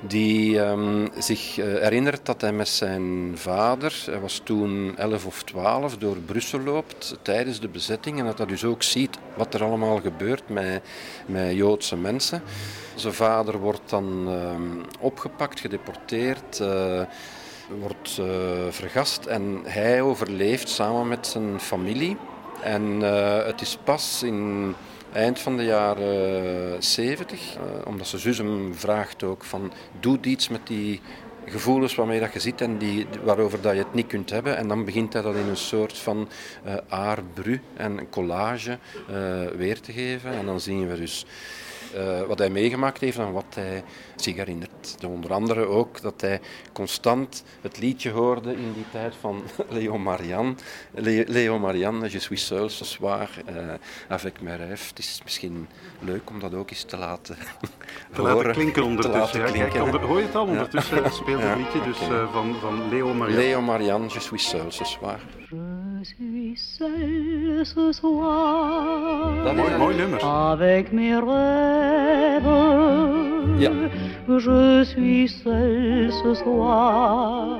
die um, zich uh, herinnert dat hij met zijn vader, hij was toen 11 of 12, door Brussel loopt tijdens de bezetting en dat hij dus ook ziet wat er allemaal gebeurt met, met Joodse mensen. Zijn vader wordt dan um, opgepakt, gedeporteerd. Uh, wordt uh, vergast en hij overleeft samen met zijn familie. En uh, het is pas in eind van de jaren 70, uh, omdat zus hem vraagt ook van doe iets met die gevoelens waarmee dat je zit en die, waarover dat je het niet kunt hebben. En dan begint hij dat in een soort van uh, en collage weer te geven. En dan zien we dus wat hij meegemaakt heeft en wat hij zich herinnert. Onder andere ook dat hij constant het liedje hoorde in die tijd van Léo Marianne. Le Léo Marianne, Je suis seul ce soir, uh, avec mes rêves. Het is misschien leuk om dat ook eens te laten te horen. laten klinken ondertussen. Te laten ja. Kijk, hoor je het al? Ondertussen ja. speelt het liedje dus okay. uh, van, van Léo Marianne. Léo Marianne, Je suis seul ce soir. Je suis seul ce soir. Dat mooi, mooi nummer. Avec mes rêves. Ja. Je suis seul ce soir.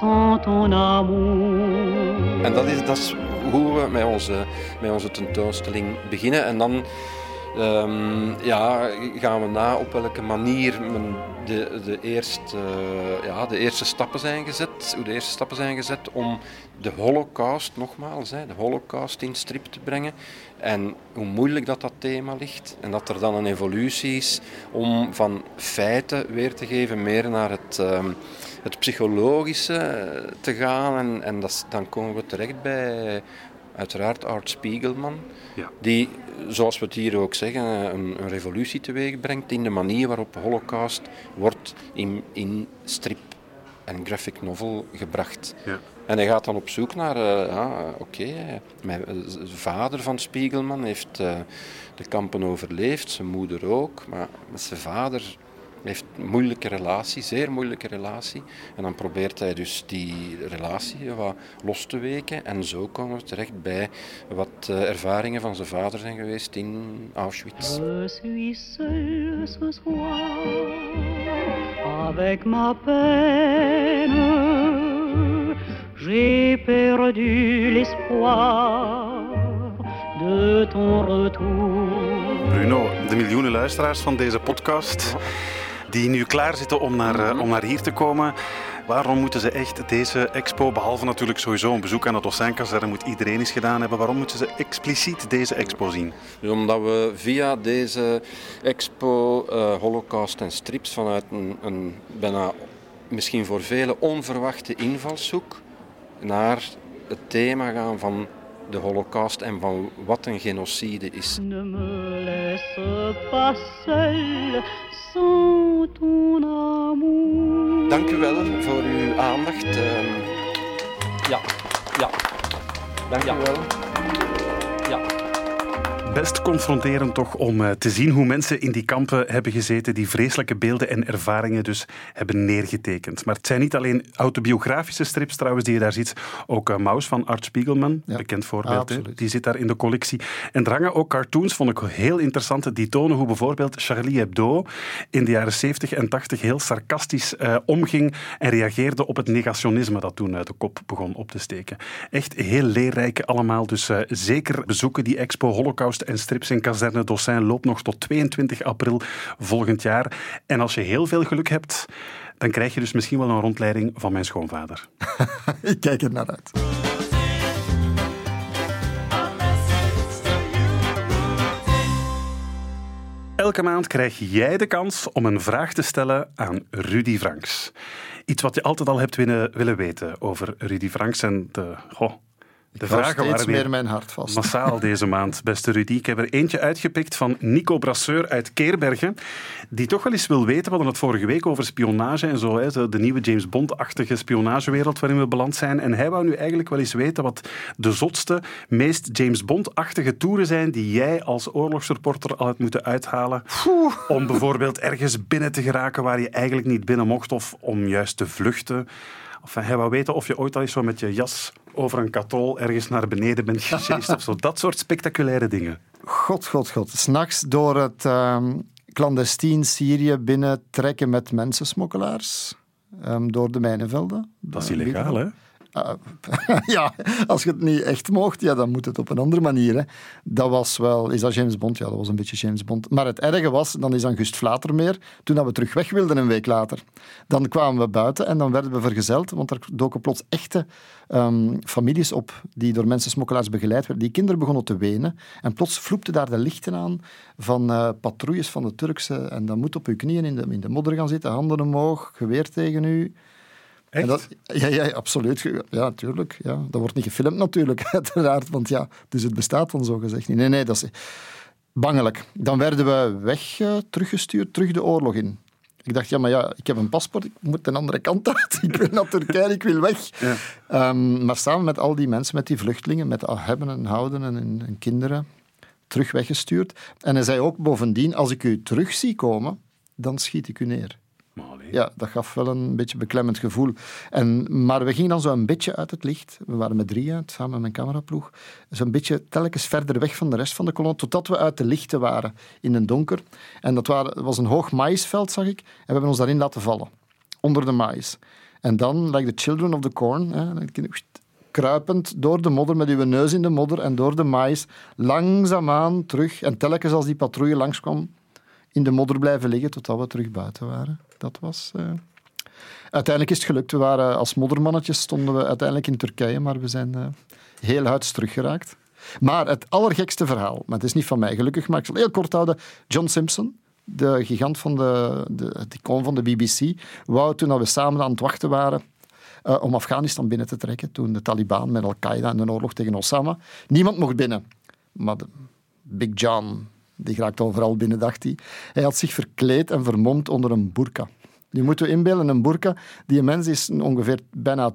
Sans ton amour. En dat is, dat is hoe we met onze, met onze tentoonstelling beginnen. En dan ehm, ja, gaan we na op welke manier men de, de, eerste, ja, de eerste stappen zijn gezet, hoe de eerste stappen zijn gezet om de holocaust, nogmaals, hè, de holocaust in strip te brengen. En hoe moeilijk dat dat thema ligt. En dat er dan een evolutie is om van feiten weer te geven meer naar het, ehm, het psychologische eh, te gaan. En, en dat, dan komen we terecht bij uiteraard Art Spiegelman. Ja. Die, zoals we het hier ook zeggen, een, een revolutie teweeg brengt in de manier waarop Holocaust wordt in, in strip en graphic novel gebracht. Ja. En hij gaat dan op zoek naar, uh, ja, oké, okay, de vader van Spiegelman heeft uh, de kampen overleefd, zijn moeder ook, maar zijn vader heeft een moeilijke relatie, zeer moeilijke relatie. En dan probeert hij dus die relatie wat los te weken. En zo komen we terecht bij wat uh, ervaringen van zijn vader zijn geweest in Auschwitz. Je suis seul ce soir avec ma peine. J'ai perdu l'espoir de ton retour. Bruno, de miljoenen luisteraars van deze podcast die nu klaar zitten om naar, eh, om naar hier te komen. Waarom moeten ze echt deze expo, behalve natuurlijk sowieso een bezoek aan het Ossijnkazerne, moet iedereen eens gedaan hebben, waarom moeten ze expliciet deze expo zien? omdat we via deze expo uh, Holocaust en strips vanuit een, een bijna misschien voor velen onverwachte invalshoek naar het thema gaan van de holocaust en van wat een genocide is. Ne me laisse pas seul sans ton amour. Dank u wel voor uw aandacht. Ehm, ja, ja. Dank u wel. Best confronterend toch om eh, te zien hoe mensen in die kampen hebben gezeten, die vreselijke beelden en ervaringen dus hebben neergetekend. Maar het zijn niet alleen autobiografische strips trouwens die je daar ziet, ook uh, Maus van Art Spiegelman, bekend voorbeeld, die zit daar in de collectie. En er hangen ook cartoons, vond ik heel interessant, die tonen hoe bijvoorbeeld Charlie Hebdo in de jaren 70 en 80 heel sarcastisch uh, omging en reageerde op het negationisme dat toen uit de kop begon op te steken. Echt heel leerrijk allemaal, dus zeker bezoeken die expo Holocaust en strips in kazerne Dossin loopt nog tot 22 april volgend jaar. En als je heel veel geluk hebt, dan krijg je dus misschien wel een rondleiding van mijn schoonvader. Ik kijk er naar uit. Elke maand krijg jij de kans om een vraag te stellen aan Rudy Franks. Iets wat je altijd al hebt willen, willen weten over Rudy Franks en de, goh, de vragen waren meer mijn hart vast. Massaal deze maand, beste Rudy. Ik heb er eentje uitgepikt van Nico Brasseur uit Keerbergen, die toch wel eens wil weten, we hadden het vorige week over spionage en zo, hè, de nieuwe James Bond-achtige spionagewereld waarin we beland zijn. En hij wou nu eigenlijk wel eens weten wat de zotste, meest James Bond-achtige toeren zijn die jij als oorlogsreporter al hebt moeten uithalen om bijvoorbeeld ergens binnen te geraken waar je eigenlijk niet binnen mocht of om juist te vluchten. Of hij wou weten of je ooit al eens zo met je jas over een katrol ergens naar beneden bent gesjeest of zo. Dat soort spectaculaire dingen. God, god, god. S'nachts door het um, clandestien Syrië binnentrekken met mensensmokkelaars. Um, door de mijnenvelden. Dat is illegaal, hè? Uh, ja, als je het niet echt mocht, ja, dan moet het op een andere manier. Hè. Dat was wel... Is dat James Bond? Ja, dat was een beetje James Bond. Maar het erge was, dan is dan Gust Vlatermeer, toen we terug weg wilden een week later. Dan kwamen we buiten en dan werden we vergezeld, want er doken plots echte um, families op die door mensensmokkelaars begeleid werden. Die kinderen begonnen te wenen en plots vloepten daar de lichten aan van uh, patrouilles van de Turkse en dan moet op uw knieën in de, in de modder gaan zitten, handen omhoog, geweer tegen u... Dat, ja, ja, absoluut. Ja, natuurlijk. Ja. Dat wordt niet gefilmd natuurlijk, uiteraard. Want ja, dus het bestaat dan zo gezegd niet. Nee, nee, dat is bangelijk. Dan werden we weg uh, teruggestuurd, terug de oorlog in. Ik dacht, ja, maar ja, ik heb een paspoort, ik moet de andere kant uit. Ik wil naar Turkije, ik wil weg. Ja. Um, maar samen met al die mensen, met die vluchtelingen, met hebben en houden en, en kinderen, terug weggestuurd. En hij zei ook bovendien, als ik u terug zie komen, dan schiet ik u neer. Ja, dat gaf wel een beetje beklemmend gevoel. En, maar we gingen dan zo een beetje uit het licht. We waren met drieën, samen met mijn cameraploeg. Zo'n beetje telkens verder weg van de rest van de kolon, totdat we uit de lichten waren in een donker. En dat was een hoog maïsveld, zag ik. En we hebben ons daarin laten vallen, onder de maïs. En dan, like the children of the corn, kruipend door de modder, met uw neus in de modder en door de mais, langzaamaan terug. En telkens als die patrouille langskwam, in de modder blijven liggen totdat we terug buiten waren. Dat was... Uh... Uiteindelijk is het gelukt. We waren als moddermannetjes stonden we uiteindelijk in Turkije, maar we zijn uh, heel huids teruggeraakt. Maar het allergekste verhaal, maar het is niet van mij gelukkig, maar ik zal heel kort houden. John Simpson, de gigant van de, de, het icoon van de BBC, wou toen we samen aan het wachten waren uh, om Afghanistan binnen te trekken, toen de Taliban met Al-Qaeda en de oorlog tegen Osama, niemand mocht binnen. Maar Big John, die raakt overal binnen, dacht hij. Hij had zich verkleed en vermomd onder een burka. Nu moeten we inbeelden, een burka, die een mens is ongeveer bijna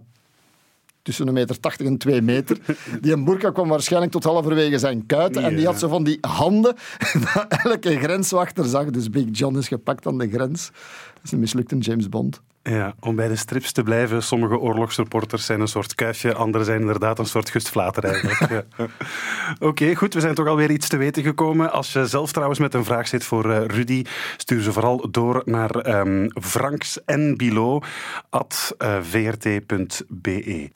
tussen een meter 80 en 2 meter. Die een burka kwam waarschijnlijk tot halverwege zijn kuiten. En die had zo van die handen dat elke grenswachter zag. Dus Big John is gepakt aan de grens. Dat is een mislukte James Bond. Ja, om bij de strips te blijven, sommige oorlogsreporters zijn een soort kuifje, anderen zijn inderdaad een soort gustflater eigenlijk. ja. Oké, goed, we zijn toch alweer iets te weten gekomen. Als je zelf trouwens met een vraag zit voor uh, Rudy, stuur ze vooral door naar um, Franks en at uh, vrt.be.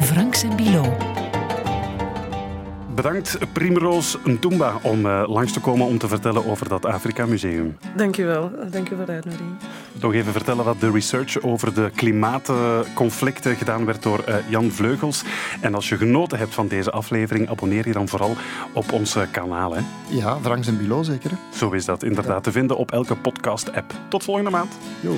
Franks en Bilo. Bedankt Primroos Ntumba om uh, langs te komen om te vertellen over dat Afrika Museum. Dankjewel. Dank u voor de uitnodiging. Nog even vertellen wat de research over de klimaatconflicten gedaan werd door uh, Jan Vleugels. En als je genoten hebt van deze aflevering, abonneer je dan vooral op ons kanaal. Hè? Ja, Franks en Bilo zeker. Hè? Zo is dat inderdaad ja. te vinden op elke podcast-app. Tot volgende maand. Jo.